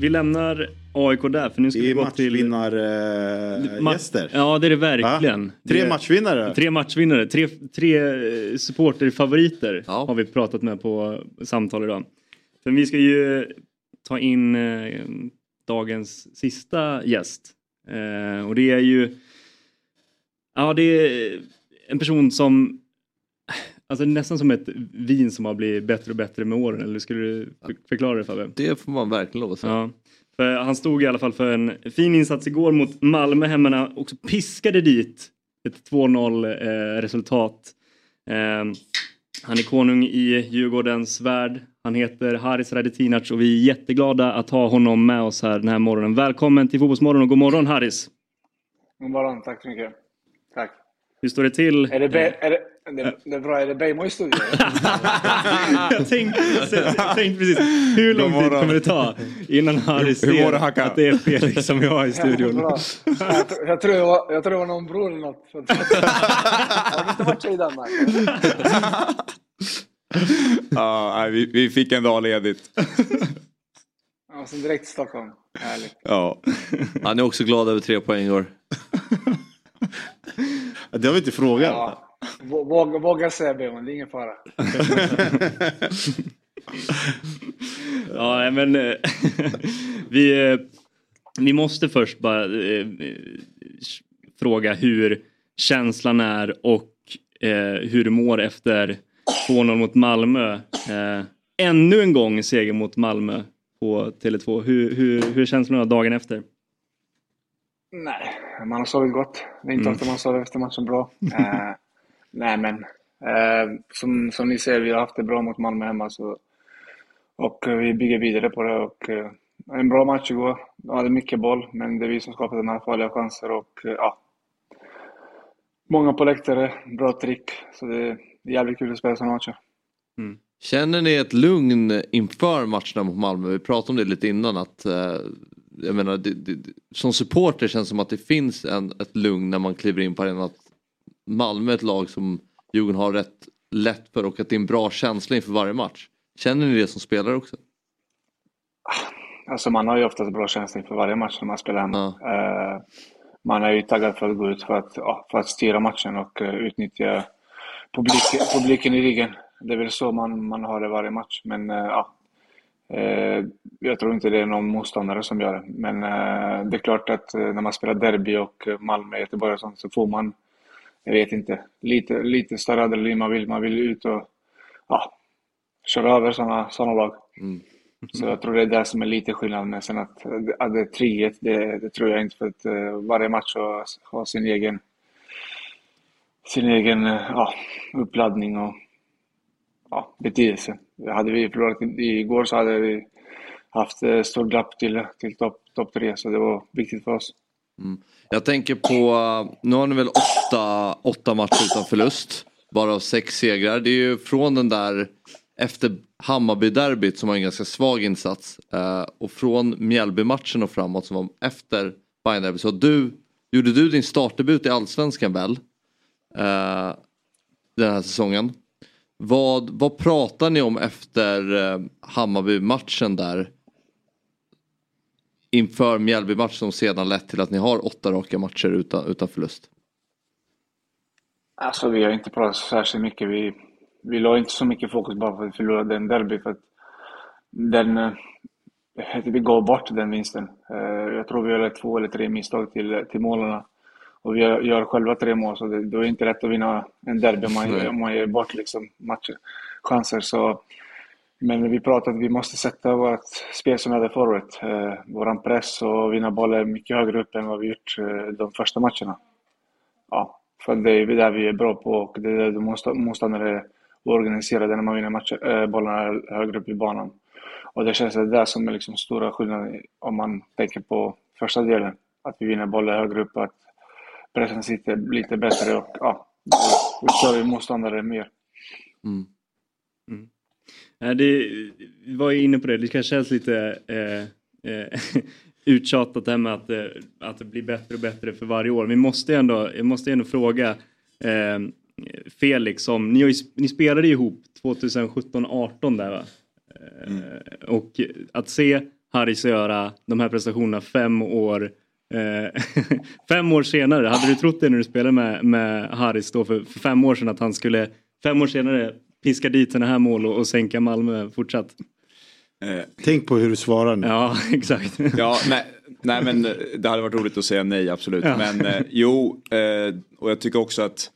Vi lämnar AIK där? För nu ska vi gå till... matchvinnargäster. Ma- gäster. Ja det är det verkligen. Va? Tre Det- matchvinnare. Tre matchvinnare. Tre, tre eh, supporterfavoriter har vi pratat med på samtal idag. För vi ska ju ta in eh, dagens sista gäst. Eh, och det är ju... Ja det är en person som... Alltså nästan som ett vin som har blivit bättre och bättre med åren. Eller skulle du för- förklara det Fabbe? Det får man verkligen lov att säga. Ja. För han stod i alla fall för en fin insats igår mot Malmö hemma när han också piskade dit ett 2-0 eh, resultat. Eh, han är konung i Djurgårdens värld. Han heter Haris Radetinac och vi är jätteglada att ha honom med oss här den här morgonen. Välkommen till Fotbollsmorgon och god morgon Haris! God morgon, tack så mycket. Tack. Hur står det till? Är det, Be- är det, det, det är bra, är det Bejmo i studion? (laughs) jag, tänkte, jag tänkte precis, hur lång tid kommer det ta innan mår ser att det är Felix som vi har i studion? Bra. Jag, tr- jag, tror det var, jag tror det var någon bror eller något. Har du inte varit i Danmark? Ja, nej, vi, vi fick en dag ledigt. Ja, sen direkt till Stockholm. Härligt. Ja. Han är också glad över tre poäng igår. (laughs) Det har vi inte frågat. Ja. Vå- Våga, våga säga Bejmo, det är ingen fara. (laughs) Ja, men eh, (laughs) vi, eh, vi måste först bara eh, fråga hur känslan är och hur du mår efter 2-0 mot Malmö. Ännu en gång seger mot Malmö på Tele2. Hur, hur, hur är känslorna dagen efter? Nej, man har sovit gott. Det är inte Mm. ofta man sover efter matchen bra. (laughs) Eh, nej, men eh, som, som ni ser, vi har haft det bra mot Malmö hemma. Så, och eh, vi bygger vidare på det. Och, eh, en bra match igår. Vi hade mycket boll, men det är vi som skapade de här farliga chanser. Och, eh, ja, många på läktare, bra trick. Så det är jävligt kul att spela sådana matcher. Känner ni ett lugn inför matcherna mot Malmö? Vi pratade om det lite innan att eh, jag menar, det, det, som supporter känns det som att det finns en, ett lugn när man kliver in på arenan. Att Malmö är ett lag som Djurgården har rätt lätt för och att det är en bra känsla inför varje match. Känner ni det som spelare också? Alltså man har ju oftast bra känsla inför varje match när man spelar hemma. Eh, man är ju taggad för att gå ut för att, ja, för att styra matchen och eh, utnyttja publiken, publiken i ryggen. Det är väl så man, man har det varje match. Men eh, ja, jag tror inte det är någon motståndare som gör det. Men eh, det är klart att eh, när man spelar derby och eh, Malmö, Göteborg och sånt så får man, jag vet inte, lite, lite större adrenalin. Man vill, man vill ut och ja, köra över sådana såna lag. Så jag tror det är det som är lite skillnad. Men sen att, att det är 3 det, det tror jag inte. För att eh, varje match har, har sin egen, sin egen eh, ja, uppladdning och ja, betydelse. Hade vi förlorat igår så hade vi haft stort stor glapp till, till topp top tre, Så det var viktigt för oss. Mm. Jag tänker på, nu har ni väl åtta, åtta matcher utan förlust. Varav sex segrar. Det är ju från den där efter Hammarby-derbyt som var en ganska svag insats. Eh, och från Mjällby-matchen och framåt som var efter Bayern-derbyt. Så du, gjorde du din startdebut i Allsvenskan väl? Eh, den här säsongen. Vad, vad pratar ni om efter eh, Hammarby-matchen där? Inför Mjällby-matchen som sedan lett till att ni har åtta raka matcher utan, utan förlust. Alltså vi har inte pratat särskilt mycket. Vi, vi la inte så mycket fokus bara för att vi förlorade den derby. För att den, eh, vi gav bort den vinsten. Eh, jag tror vi gjorde två eller tre misstag till, till målarna. Och vi gör, gör själva tre mål, så det, då är det inte lätt att vinna en derby om man, Nej. om man ger bort liksom matcher, chanser. Så, men vi pratade att vi måste sätta vårt spel som vi hade förut. Eh, våran press och vinna bollar mycket högre upp än vad vi gjort eh, de första matcherna. Ja, för det är det vi är bra på och det är det motstå- motståndare är organiserade när man vinner matcher, äh, bollarna högre upp i banan. Och det känns det där som är liksom stora skillnaden om man tänker på första delen. Att vi vinner bollar högre upp, att pressen sitter lite bättre och ja, då kör vi motståndare mer. Nej, det, vi var ju inne på det, det kanske känns lite eh, eh, (laughs) uttjatat det här med att, eh, att det blir bättre och bättre för varje år. Vi måste ju ändå, jag måste ändå fråga eh, Felix, som, ni, ni spelade ju ihop 2017-18 där va? Eh, Och att se Harrys göra de här prestationerna fem år eh, (laughs) fem år senare. Hade du trott det när du spelade med, med Harris då för, för fem år sedan att han skulle fem år senare piska dit sådana här mål och, och sänka Malmö fortsatt? Eh, Tänk på hur du svarar nu. Ja, (laughs) exakt. Ja, nej, nej men eh, det hade varit roligt att säga nej absolut. Ja. Men eh, jo, eh, och jag tycker också att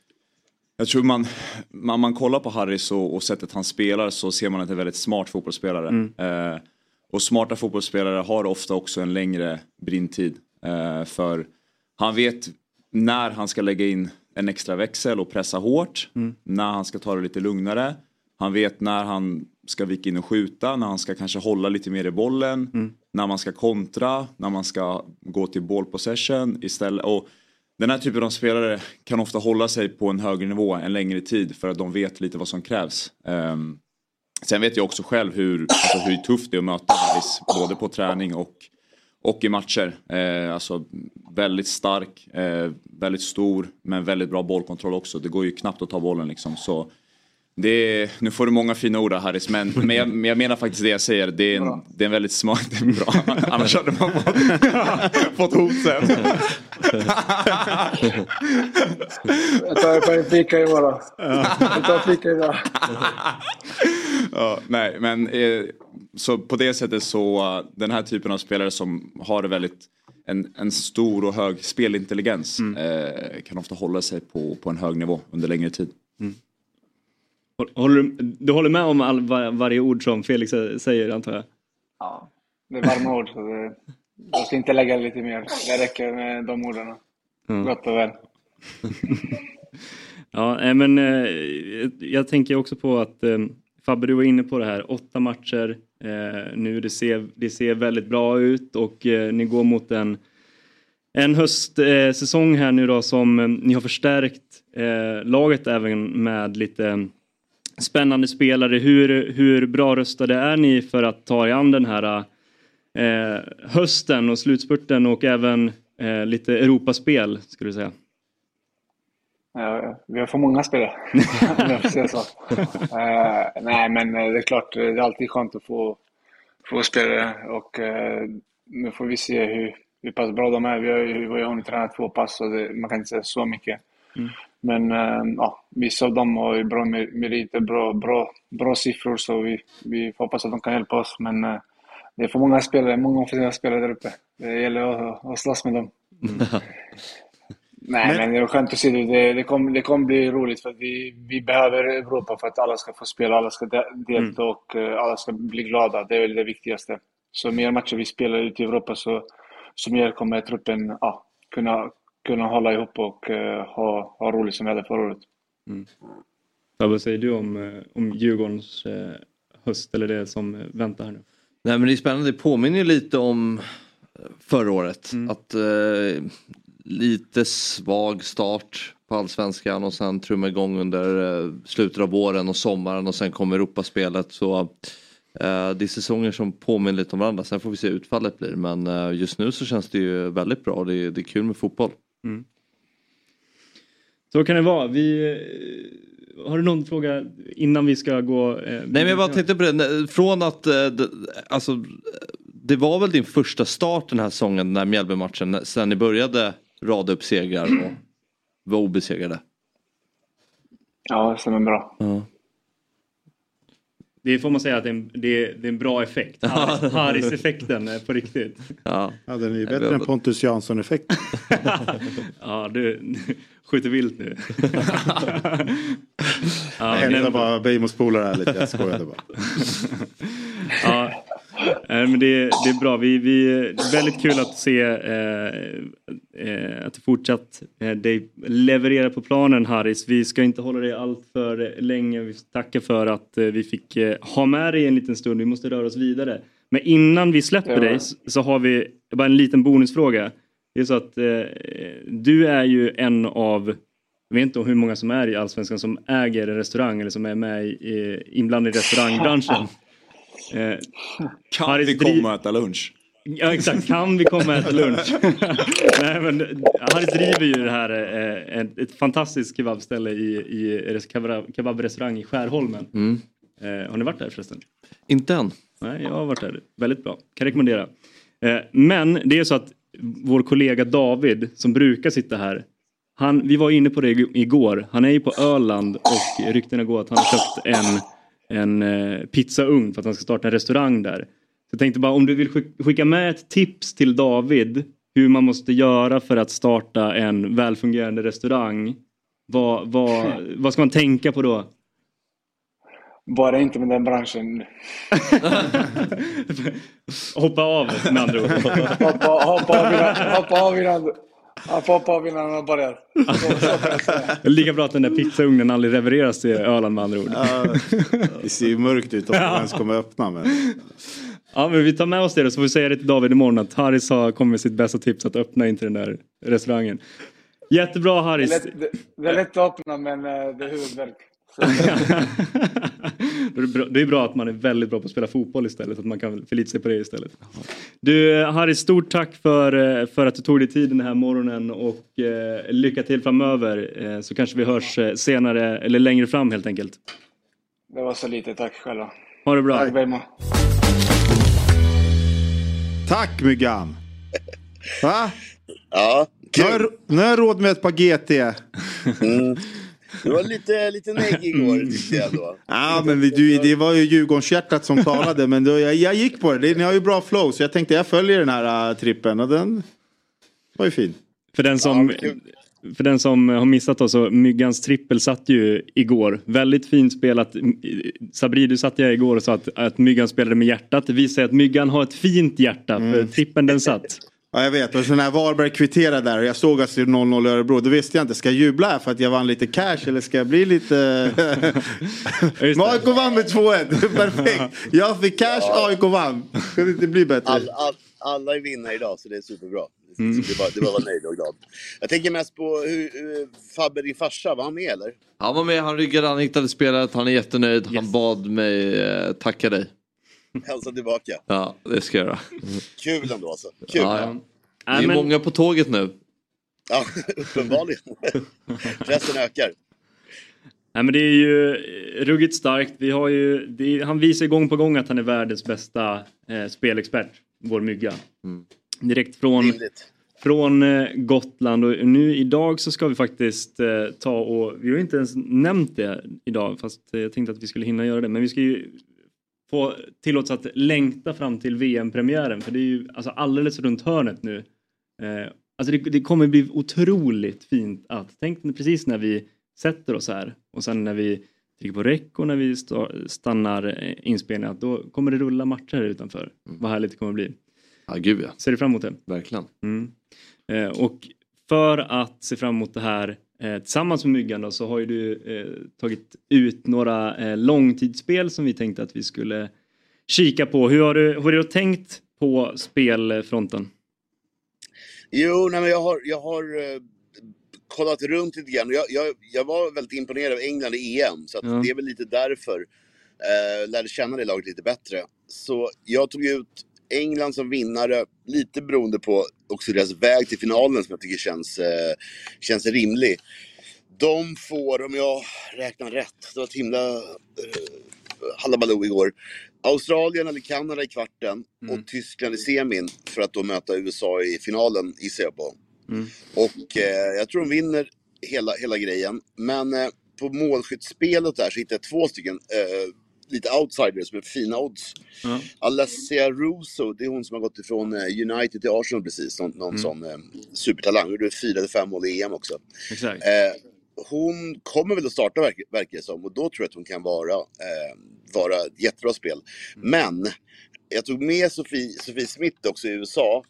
jag tror man, man, man kollar på Harris och, och sättet han spelar så ser man att det är en väldigt smart fotbollsspelare. Mm. Eh, och smarta fotbollsspelare har ofta också en längre brintid. Eh, för han vet när han ska lägga in en extra växel och pressa hårt. Mm. När han ska ta det lite lugnare. Han vet när han ska vika in och skjuta, när han ska kanske hålla lite mer i bollen. Mm. När man ska kontra, när man ska gå till ball possession istället. Och den här typen av spelare kan ofta hålla sig på en högre nivå en längre tid för att de vet lite vad som krävs. Ehm, sen vet jag också själv hur, alltså hur tufft det är att möta Harris både på träning och, och i matcher. Eh, alltså väldigt stark, eh, väldigt stor men väldigt bra bollkontroll också. Det går ju knappt att ta bollen liksom. Så det är, nu får du många fina ord Harris men, men, jag, men jag menar faktiskt det jag säger. Det är en, det är en väldigt smart, det är bra. (laughs) Annars hade man fått, (laughs) fått hot sen. Jag tar en fika imorgon. (laughs) Jag tar en fika imorgon. Ja, nej, men eh, så på det sättet så uh, den här typen av spelare som har väldigt en, en stor och hög spelintelligens eh, kan ofta hålla sig på, på en hög nivå under längre tid. Håller, du- du håller med om all, var, varje ord som Felix säger antar jag? Ja, det är varma ord. Så det, jag ska inte lägga lite mer. Det räcker med de orden. Mm. Gott och väl. (laughs) Ja, eh, men eh, jag tänker också på att eh, Fabbe, du var inne på det här, åtta matcher eh, nu, det ser, det ser väldigt bra ut och eh, ni går mot en, en höstsäsong eh, här nu då som eh, ni har förstärkt eh, laget även med lite spännande spelare. Hur, hur bra röstade är ni för att ta er an den här eh, hösten och slutspurten och även eh, lite Europaspel skulle du säga? Vi har för många spelare, (laughs) om jag får säga så. Eh, nej, men eh, det är klart, det är alltid skönt att få, få spelare och eh, nu får vi se hur, hur pass bra de är. Vi har vi har hunnit träna två pass så det, man kan inte säga så mycket. Mm. Men eh, ja, vissa av dem har ju bra mer- meriter, bra, bra, bra siffror så vi, vi får hoppas att de kan hjälpa oss. Men eh, det är för många spelare, många offensiva spelare där uppe. Det gäller att, att slåss med dem. (laughs) Nej, Men- men, det är skönt att se det. Det, det, kommer, det kommer bli roligt för att vi, vi behöver Europa för att alla ska få spela, alla ska de- delta och eh, alla ska bli glada. Det är väl det viktigaste. Så mer matcher vi spelar ute i Europa så, så mer kommer truppen ja, kunna, kunna hålla ihop och eh, ha, ha roligt som vi hade förra året. Ja, vad säger du om, eh, om Djurgårdens eh, höst eller det som väntar här nu? Nej men det är spännande, det påminner ju lite om förra året. Att eh, lite svag start på allsvenskan och sen trumma igång under eh, slutet av våren och sommaren och sen kommer Europaspelet. Så eh, det är säsonger som påminner lite om varandra. Sen får vi se hur utfallet blir men eh, just nu så känns det ju väldigt bra. Det är, det är kul med fotboll. Så kan det vara. Vi, har du någon fråga innan vi ska gå? Nej men jag bara tänkte på det, från att, alltså, det var väl din första start den här säsongen, den här Mjällby-matchen, sen ni började rada upp segrar och var obesegrade? Ja, det stämmer bra. Det får man säga att det är en, det är, det är en bra effekt. Harris- Harris-effekten på riktigt. Ja. Ja, den är ju bättre än Pontus Jansson-effekten. (laughs) Ja, du skjuter vilt nu. Jag hälsar bara Beijmos polare här lite, jag skojade bara. Ja, men det, det är bra. Vi, vi, det är väldigt kul att se eh, eh, att du fortsatt eh, dig leverera på planen Harris. Vi ska inte hålla dig allt för länge. Vi tackar för att eh, vi fick eh, ha med dig en liten stund. Vi måste röra oss vidare. Men innan vi släpper Ja. dig så, har vi bara en liten bonusfråga. Det är så att eh, du är ju en av jag vet inte hur många som är i Allsvenskan som äger en restaurang eller som är med i, inblandade i restaurangbranschen. (laughs) Eh, Kan Harris vi komma och äta lunch? Ja exakt, kan vi komma och äta lunch? (laughs) Nej men Harris driver ju det här eh, ett, ett fantastiskt kebabställe i, i res- kebab, kebabrestaurang i Skärholmen. Mm. Eh, har ni varit där förresten? Inte än. Nej, jag har varit där. Väldigt bra. Kan rekommendera. Eh, men det är så att vår kollega David som brukar sitta här. Han, vi var inne på det igår. Han är ju på Öland och ryktena går att han har köpt en, en eh, pizzaugn för att han ska starta en restaurang där. Så jag tänkte bara om du vill skicka med ett tips till David hur man måste göra för att starta en välfungerande restaurang. Vad, vad, (laughs) vad ska man tänka på då? Bara inte med den branschen. (laughs) hoppa av med andra ord. hoppa, hoppa, av innan, hoppa av innan, hoppa av innan han börjar. Lika bra att den där pizzaugnen aldrig levereras till Öland med andra ord. det ser ju mörkt ut om man ens kommer öppna. Men... Ja men vi tar med oss det då så får vi säga det till David imorgon att Harris har kommit med sitt bästa tips att öppna in till den där restaurangen. Jättebra Harris. Det är lätt, det är lätt att öppna men eh, det är huvudvärk. (laughs) det är bra att man är väldigt bra på att spela fotboll istället. Att man kan förlita sig på det istället. Du Harry, stort tack för, eh, för att du tog dig tid den här morgonen och eh, lycka till framöver. Eh, så kanske vi hörs eh, senare eller längre fram helt enkelt. Det var så lite, tack själva. Ha det bra. Tack Bejmo. Tack Myggan! Va? Ja, kul. Nu har jag råd med ett par GT. Mm. Du var lite, lite negg igår tyckte jag då. (laughs) Ja men du, det var ju Djurgårdshjärtat som talade men då, jag, jag gick på det. Ni har ju bra flow så jag tänkte jag följer den här uh, trippen och den var ju fin. För den som, ja, för den som har missat då så Myggans trippel satt ju igår. Väldigt fint spelat. Sabri du satt jag igår och sa att, att Myggan spelade med hjärtat. Det visar att Myggan har ett fint hjärta för mm. trippen den satt. Ja jag vet och så när Varberg kvitterade där och jag såg att det 0-0 i Örebro då visste jag inte, ska jag jubla här för att jag vann lite cash eller ska jag bli lite... (laughs) AIK vann med 2-1, (laughs) perfekt! Jag fick cash, ja. AIK vann. Kunde inte bli bättre. All, all, alla är vinnare idag så det är superbra. Mm. Det, var, det var nöjd och glad. Jag tänker mest på hur, hur Fabbe, din farsa, var han med eller? Han var med, han ryggade, han hittade spelet, han är jättenöjd. Yes. Han bad mig eh, tacka dig. (laughs) Hälsa tillbaka. Ja, det ska jag göra. Kul ändå alltså. Kul. Ja, ja. Det är men... många på tåget nu. Ja, (laughs) uppenbarligen. (laughs) Pressen ökar. Nej, men det är ju ruggigt starkt. Vi har ju, är, han visar gång på gång att han är världens bästa eh, spelexpert, vår mygga. Mm. Direkt från, från eh, Gotland och nu idag så ska vi faktiskt eh, ta och, vi har inte ens nämnt det idag fast jag tänkte att vi skulle hinna göra det, men vi ska ju få tillåts att längta fram till VM-premiären för det är ju alltså alldeles runt hörnet nu. Eh, alltså det, det, kommer bli otroligt fint att, tänk precis när vi sätter oss här och sen när vi trycker på räck och när vi stannar eh, inspelningen då kommer det rulla matcher här utanför. Mm. Vad härligt det kommer bli. Ja, gud ja. Ser du fram emot det? Verkligen. Mm. Eh, och för att se fram emot det här Eh, tillsammans med Myggan då, så har ju du eh, tagit ut några eh, långtidsspel som vi tänkte att vi skulle kika på. Hur har du, hur har du tänkt på spelfronten? Jo, nej, men jag har, jag har eh, kollat runt lite grann. Jag, jag, jag var väldigt imponerad av England i EM, så ja. det är väl lite därför. Eh, lärde känna det laget lite bättre. Så jag tog ut England som vinnare, lite beroende på också deras väg till finalen som jag tycker känns, eh, känns rimlig. De får, om jag räknar rätt, det var ett himla eh, hallabaloo igår. Australien eller Kanada i kvarten mm. och Tyskland i semin för att då möta USA i finalen gissar jag på. Mm. Och eh, jag tror de vinner hela, hela grejen. Men eh, på målskyttsspelet där så hittade jag två stycken eh, lite outsiders med fina odds. Mm. Alessia Russo, det är hon som har gått ifrån eh, United till Arsenal precis. Någon, någon mm. sån eh, supertalang. Gjorde fyra eller fem mål i EM också. Exakt. Eh, hon kommer väl att starta verkar, verkar det som och då tror jag att hon kan vara, eh, vara ett jättebra spel. Mm. Men jag tog med Sofie, Sofie Smith också i USA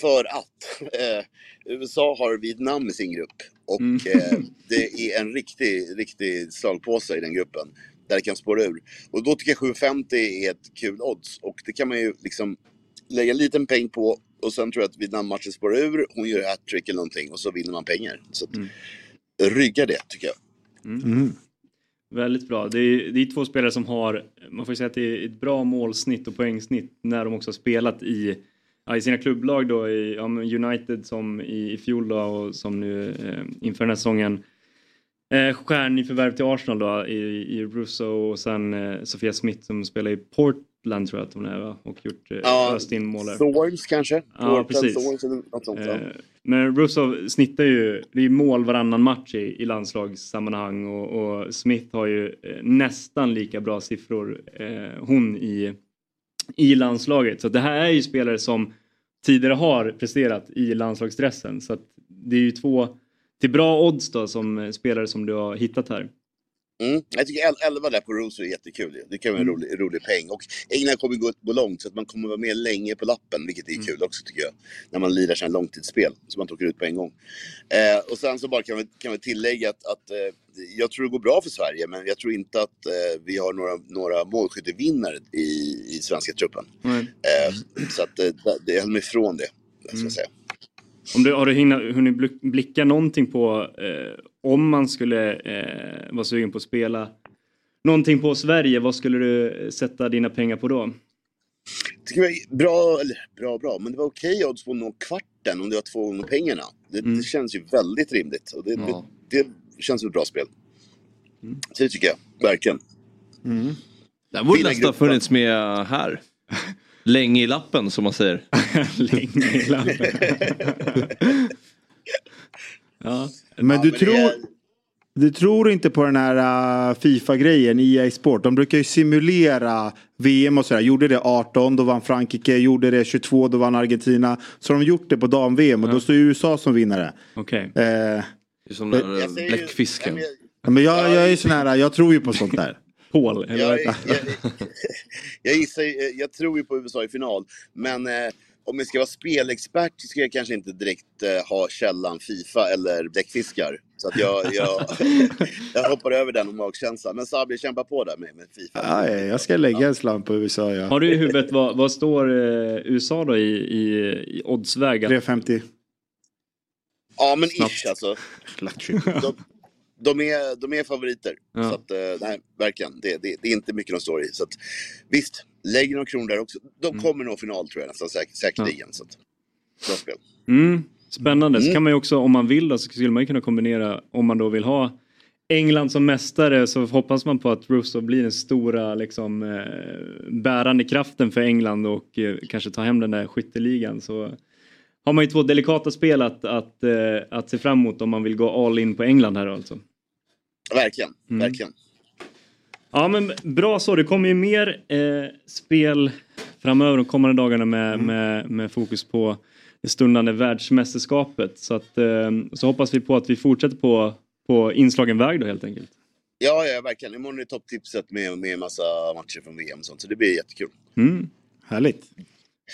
för att (laughs) eh, USA har Vietnam i sin grupp och mm. eh, det är en riktig, riktig slagpåse i den gruppen där det kan spåra ur. Och då tycker jag 750 är ett kul odds och det kan man ju liksom lägga en liten peng på och sen tror jag att Vietnam-matchen spårar ur, hon gör hattrick eller någonting och så vinner man pengar. Så att, mm. rygga det tycker jag. Mm. Mm. Väldigt bra. Det är, det är två spelare som har, man får säga att det är ett bra målsnitt och poängsnitt när de också har spelat i, ja, i sina klubblag då, i ja, United som i, i fjol då, och som nu eh, inför den här säsongen Eh, stjärnnyförvärv till Arsenal då i, i Russo och sen eh, Sofia Smith som spelar i Portland tror jag att hon är va? Och gjort eh, Ja, öst in mål. Thorns kanske? Ja, Portland precis. Thorns eller något sånt. ja. Eh, Men Russo snittar ju, det är ju mål varannan match i, i landslagssammanhang och, och Smith har ju eh, nästan lika bra siffror eh, hon i, i landslaget. Så det här är ju spelare som tidigare har presterat i landslagsdressen. Så att det är ju två till bra odds då som eh, spelare som du har hittat här. Mm. Jag tycker el- 11 där på Rose är jättekul. Det kan vara en Mm. rolig, rolig peng. Och England kommer gå, gå långt så att man kommer vara med länge på lappen, vilket är Mm. kul också tycker jag. När man lirar sina långtidsspel, så man inte åker ut på en gång. Eh, och sen så bara kan vi, kan vi tillägga att, att eh, jag tror det går bra för Sverige, men jag tror inte att eh, vi har några, några målskyttevinnare i, i svenska truppen. Eh, så att eh, det, jag håller mig ifrån det, ska Mm. jag säga. Om du, har du hinna, hunnit blick- blicka någonting på eh, om man skulle eh, vara sugen på att spela någonting på Sverige, vad skulle du sätta dina pengar på då? tycker jag är bra, eller bra bra, men det var okej odds på att nå kvarten om det var två gånger pengarna. Det, Mm. det känns ju väldigt rimligt. Och det, det, det känns som ett bra spel. Mm. Så det tycker jag, verkligen. Den borde nästan funnits med här. Länge i lappen som man säger. (laughs) Länge i lappen. (laughs) ja. Men du tror... Du tror inte på den här uh, Fifa-grejen, EA Sport. De brukar ju simulera VM och sådär. Gjorde det 18, då vann Frankrike. Gjorde det 22, då vann Argentina. Så de gjort det på dam-VM och då står ju USA som vinnare. Okej. Eh, Som Men- den där ju- bläckfisken. Ja, men jag, jag är sån här, jag tror ju på sånt där. Paul, eller Jag, jag, (laughs) jag, jag gissar, jag tror ju på USA i final. Men eh, om jag ska vara spelexpert så ska jag kanske inte direkt eh, ha källan Fifa eller bläckfiskar. Så att jag, (laughs) jag, jag hoppar över den om magkänslan. Men Sabri, kämpa på där med, med Fifa. Ja, ja, jag ska lägga en slant på USA. Ja. Har du i huvudet, vad, vad står eh, USA då i, i, i oddsväg? att- 350. Ja, men Snabbt. ish alltså. (laughs) De, de, är, de är favoriter. Ja. Så att, eh, nej, verkligen. Det, det, det är inte mycket de står i. Så att, visst, lägg några kronor där också. De Mm. kommer nå final tror jag nästan säk, säkerligen. Så att, bra spel. Mm, spännande. Så Mm. kan man ju också, om man vill då, så skulle man ju kunna kombinera, om man då vill ha England som mästare så hoppas man på att Russo blir den stora liksom, eh, bärande kraften för England och eh, kanske ta hem den där skytteligan. Så har man ju två delikata spel att, att, eh, att se fram emot om man vill gå all in på England här alltså. Verkligen, Mm. verkligen. Ja men bra så, det kommer ju mer eh, spel framöver de kommande dagarna med, med, med fokus på det stundande världsmästerskapet. Så, att, eh, så hoppas vi på att vi fortsätter på, på inslagen väg då helt enkelt. Ja, ja, verkligen. Imorgon är topptipset med, med en massa matcher från VM och sånt. Så det blir jättekul. Mm. Härligt.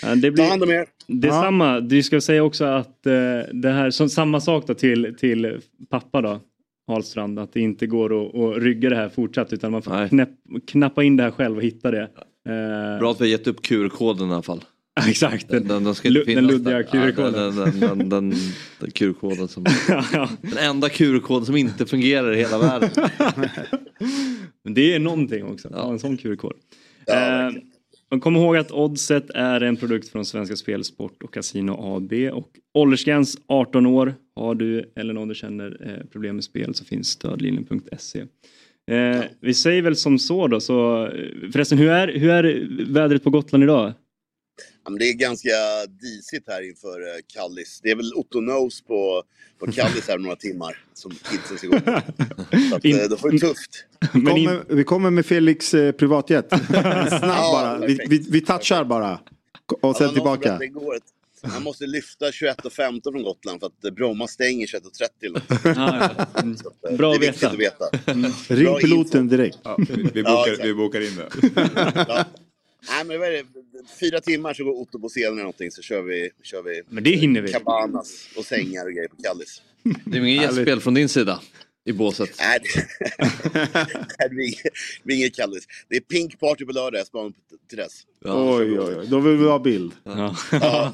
Ja, det Ta hand om er. Detsamma. Du ska säga också att eh, det här, som, samma sak då till, till pappa då, Harlstrand, att det inte går att, att rygga det här fortsatt utan man får knäpp, knappa in det här själv och hitta det. Eh, Bra att vi har gett upp QR-koden i alla fall. (laughs) Exakt. Den, den, den, ska inte Lu- den luddiga. QR-koden. Ja, den, den, den, den, den QR-koden som... (laughs) Den enda QR-koden som inte fungerar i hela världen. (laughs) Men det är någonting också, ja. en sån QR-kod. eh, och kom ihåg att Oddset är en produkt från Svenska Spel, Sport och Casino AB och åldersgräns 18 år. Har du eller någon du känner eh, problem med spel så finns stödlinjen.se. Eh, vi säger väl som så då, så eh, förresten hur är, hur är vädret på Gotland idag? Ja, men det är ganska disigt här inför uh, Kallis. Det är väl Otto Nose på, på Kallis här om några timmar som kidsen ska gå på. Så att, eh, då får det tufft. Vi kommer, vi kommer med Felix eh, privatjet. (laughs) Snabbt bara. Vi, vi, vi touchar bara. Och sen Ja, tillbaka. Man måste lyfta 21.15 från Gotland för att eh, Bromma stänger 21.30 eller något. Mm. Eh, Bra det är viktigt veta. att veta. Ring piloten direkt. Ja, vi, vi, Ja, bokar, vi bokar in det. Ja. Nej, men vad är det? Fyra timmar så går Otto på scenen eller någonting så kör vi, kör vi Men det hinner vi. cabanas och sängar och grejer på Kallis. Det är inget gästspel från din sida i båset. Nej, det, (laughs) blir inget- Kallis. Det är pink party på lördag, jag sparar till dess. Oj, oj, oj. Då vill vi ha bild. Ja. Ja,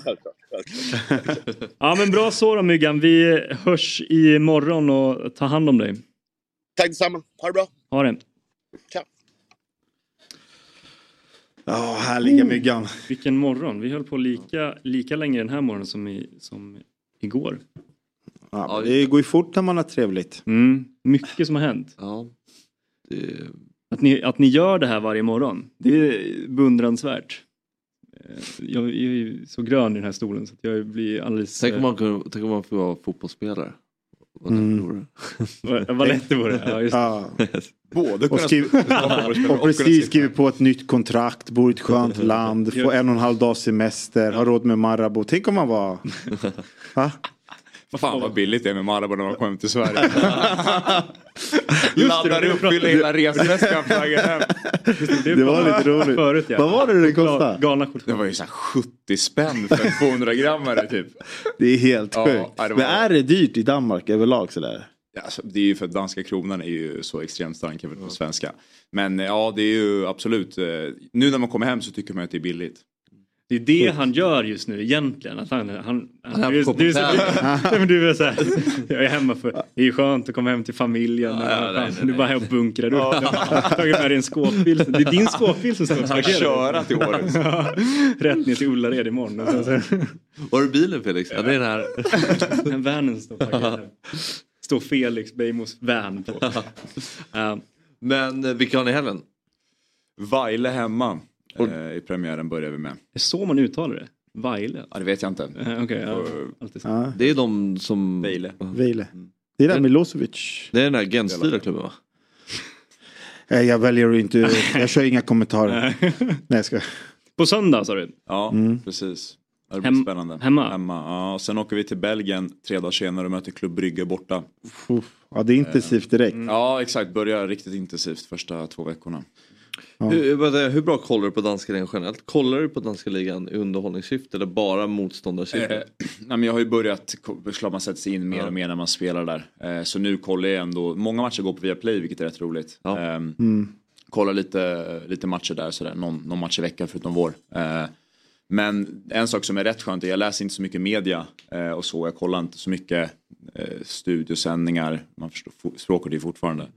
ja men bra så då Myggan, vi hörs imorgon och ta hand om dig. Tack detsamma, ha det bra. Ha det. Ciao. Ja, härliga myggan. Vilken morgon. Vi höll på lika, lika länge den här morgonen som, i, som igår. Ja, det går ju fort när man har trevligt. Mm, mycket som har hänt. Ja. Det... Att, ni, att ni gör det här varje morgon, det är beundransvärt. Eh, Jag är ju så grön i den här stolen så att jag blir alldeles... Tänk om man, kunde- tänk om man får vara fotbollsspelare. Vore. (laughs) Vad- lätt det vore. Ja, just. Både Och, skriv, (laughs) och precis skrivit på ett nytt kontrakt, bor i ett skönt land, får en och en halv dag semester, har råd med Marabou. Tänk om man var... (laughs) Va? Fan vad billigt det är med Marabou när man kommer till Sverige. det, Laddar det upp, fyller hela resväskan på vägen hem. Det var lite roligt. Förut, ja. Vad var det det kostade? Galna Det var ju så här 70 spänn för en 200 grammare typ. Det är helt Ja, sjukt. ja, det var- Men är det dyrt i Danmark överlag sådär? Ja, alltså, det är ju för att danska kronan är ju så extremt stark jämfört med svenska. Men ja, det är ju absolut. eh, Nu när man kommer hem så tycker man att det är billigt. Det är det han gör just nu egentligen. Att han, han, Han är du, på du, är så- hotell. (laughs) Nej, men du är så här, jag är hemma för det är skönt att komma hem till familjen. Ja, ja, nej, nej, du är bara här och bunkrar. Du har tagit med dig en skåpbil. Det är din skåpbil som står Han parkerad. köra till Århus. Ja, Rätt ner till Ullared imorgon. Och sen, så, Var är bilen Felix? Ja, det är den här. (laughs) den vanen står parkerad. Står Felix Beijmos van på. (laughs) Ja. Men eh, vilka har ni i helgen? Vaile hemma. Eh, I premiären börjar vi med. Är så man uttalar det. Vaile. Ja, det vet jag inte. Eh, Okej, ja. Ja, Det är de som... Vaile. Vejle. Det är där Milosevic. Det är den här Gent-styrda klubben va? (laughs) Jag väljer inte, jag kör inga kommentarer. (laughs) Nej jag ska. På söndag sa du? Ja, Mm. precis. Det blir Hem- spännande. hemma? hemma. Ja, och sen åker vi till Belgien tre dagar senare och möter Klubb Brygge borta. Uff, Ja det är intensivt direkt. Ja, exakt. Börjar riktigt intensivt första två veckorna. Ja. Hur, hur bra kollar du på danska ligan generellt? Kollar du på danska ligan i underhållningssyfte eller bara motståndarsyfte? Eh, nej, men jag har ju börjat, ko- klart man sätter sig in mer och mer när man spelar där. Eh, så nu kollar jag ändå, många matcher går på Viaplay vilket är rätt roligt. Ja. Ehm, Mm. kollar lite, lite matcher där sådär, någon, någon match i veckan förutom vår. Eh, men en sak som är rätt skönt är jag läser inte så mycket media eh, och så. Jag kollar inte så mycket eh, studiosändningar. Man förstår, språket är fortfarande,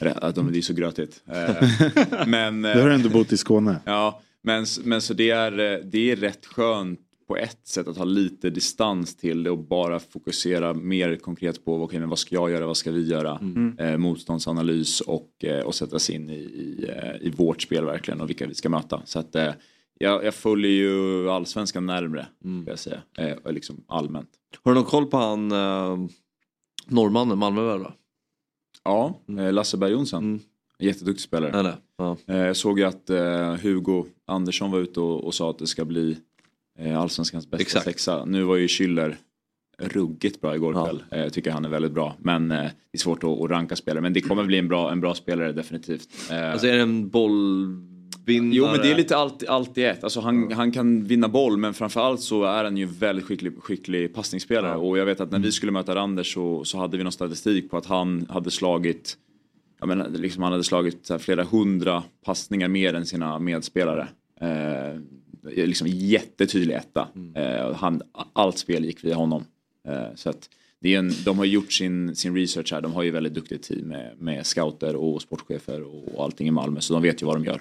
att de, det är så grötigt. (laughs) Eh, men, Du har ändå bott i Skåne. (laughs) Ja, men, men så det är, eh, det är rätt skönt på ett sätt att ha lite distans till det och bara fokusera mer konkret på okay, men vad ska jag göra, vad ska vi göra? Eh, motståndsanalys och, eh, och sätta sig in i, i, eh, i vårt spel verkligen och vilka vi ska möta. Så att eh, jag, jag följer ju allsvenskan närmre, mm. jag säga, eh, och liksom allmänt. Har du någon koll på han eh, norrmannen, Malmövärva? Ja, eh, Lasse Berg Jonsson. Jätteduktig spelare. Ja. Eh, Jag såg ju att eh, Hugo Andersson var ute och, och sa att det ska bli allsvenskans bästa Exakt. sexa. Nu var ju Schüller ruggigt bra igår kväll. Eh, Jag tycker han är väldigt bra. Men det är svårt att, ranka spelare. Men det kommer (clears throat) bli en bra, en bra spelare definitivt. Alltså är det en bollvinnare? Jo men det är lite allt, allt i ett. Alltså han, han kan vinna boll men framförallt så är han ju väldigt skicklig, skicklig passningsspelare. Och jag vet att när vi skulle möta Randers så, så hade vi någon statistik på att han hade slagit jag menar, liksom han hade slagit flera hundra passningar mer än sina medspelare. Eh, liksom jättetydlig etta. Eh, han, allt spel gick via honom. Eh, så att det är en, de har gjort sin, sin research här. De har ju väldigt duktigt team med, med scouter och sportchefer och allting i Malmö. Så de vet ju vad de gör.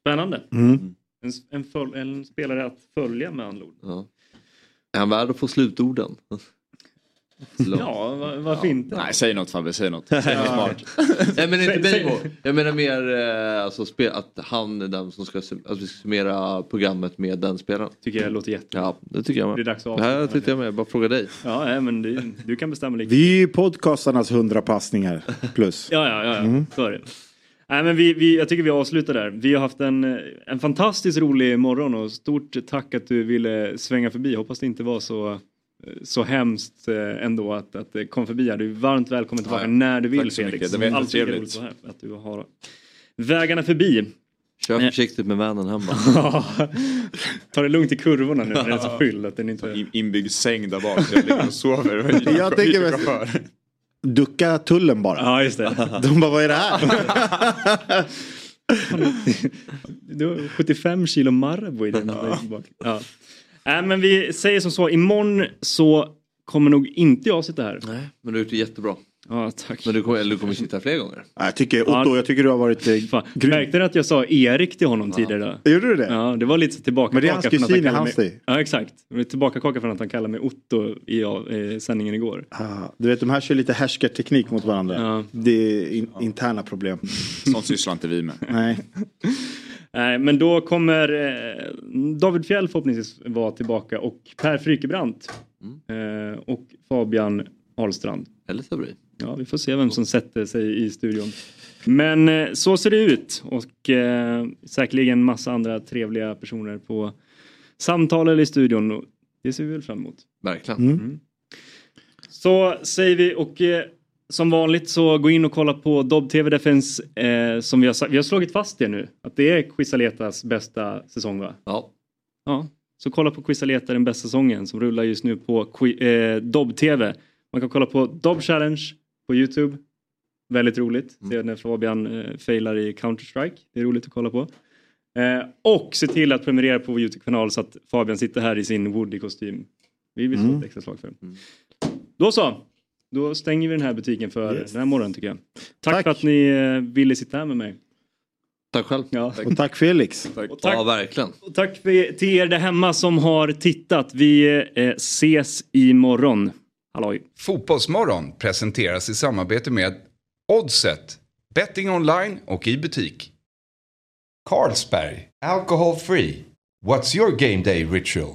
Spännande. Mm. En, en, föl, en spelare att följa med andra ord. Ja. Är han värd att få slutorden? (laughs) Ja, va- varför inte? Nej, säg något Fabbe, säg något. (laughs) Säg något smart. Nej men inte Säg- säg- Beijmo. Jag menar mer eh, alltså, att han är den som ska, vi ska summera programmet med den spelaren. Tycker jag låter jättebra. Ja, det tycker jag med. Det är dags att Det här avsluta. tyckte jag med, bara fråga dig. Ja, nej, men du, du kan bestämma lite. Vi är ju podcastarnas hundra passningar plus. Ja, ja, ja, ja. Mm. så är det. Nej, men vi, vi, jag tycker vi avslutar där. Vi har haft en, en fantastiskt rolig morgon och stort tack att du ville svänga förbi. Hoppas det inte var så, så hemskt eh, ändå att, att det kom förbi här. Du är varmt välkommen tillbaka Ja, när du vill Tack så Felix. mycket. Det var Alltid roligt att vara här, att du har vägarna förbi. Kör försiktigt med vanen hemma. (laughs) Ta det lugnt i kurvorna nu när den är så fylld att den inte... In- Inbyggd säng där bak så jag ligger och sover. Jag tänker mest- Ducka tullen bara. Ja, just det. (laughs) De bara, vad är det här? Du har 75 kilo Marabou i den. Ja. Nej, men vi säger som så, imorgon så kommer nog inte jag sitta här. Nej, men du gjort det jättebra. Ja, tack. Men du kommer, eller du kommer sitta fler gånger? Jag tycker, Otto, jag tycker du har varit eh, Fan. Märkte du att jag sa Erik till honom tidigare? Gjorde du det? Ja, det var lite tillbaka Men det är hans kusin i hans mig... Ja, exakt. Det var Tillbakakaka för att han kallade mig Otto i ja, eh, sändningen igår. Ah, du vet, de här kör lite härskarteknik mot varandra. Det är in, interna problem. (laughs) Sånt sysslar inte vi med. Nej. (laughs) Nej, men då kommer eh, David Fjell förhoppningsvis vara tillbaka och Per Frykebrant eh, och Fabian Ahlstrand. Eller Sabri. Ja, vi får se vem som sätter sig i studion. Men eh, så ser det ut och eh, säkerligen massa andra trevliga personer på samtal eller i studion. Och Det ser vi väl fram emot. Verkligen. Mm. Så säger vi och eh, som vanligt så gå in och kolla på Dobb TV Defense eh, som vi har. Vi har slagit fast det nu. Att det är Quizaletas bästa säsong va? Ja. Ja. Så kolla på Quizaleta den bästa säsongen som rullar just nu på eh, Dobb TV. Man kan kolla på Dobb Challenge på Youtube. Väldigt roligt. Se när Fabian eh, failar i Counter-Strike. Det är roligt att kolla på. Eh, och se till att prenumerera på vår Youtube-kanal så att Fabian sitter här i sin Woody-kostym. Vi vill slå Mm. ett extra slag för den. Då så. Då stänger vi den här butiken för Yes. den här morgonen tycker jag. Tack, för att ni eh, ville sitta här med mig. Tack själv. Ja. Och tack Felix. Och tack, Ja, verkligen. och tack för, till er där hemma som har tittat. Vi eh, ses imorgon. Halloj. Fotbollsmorgon presenteras i samarbete med Oddset, betting online och i butik. Carlsberg, alcohol free. What's your game day ritual?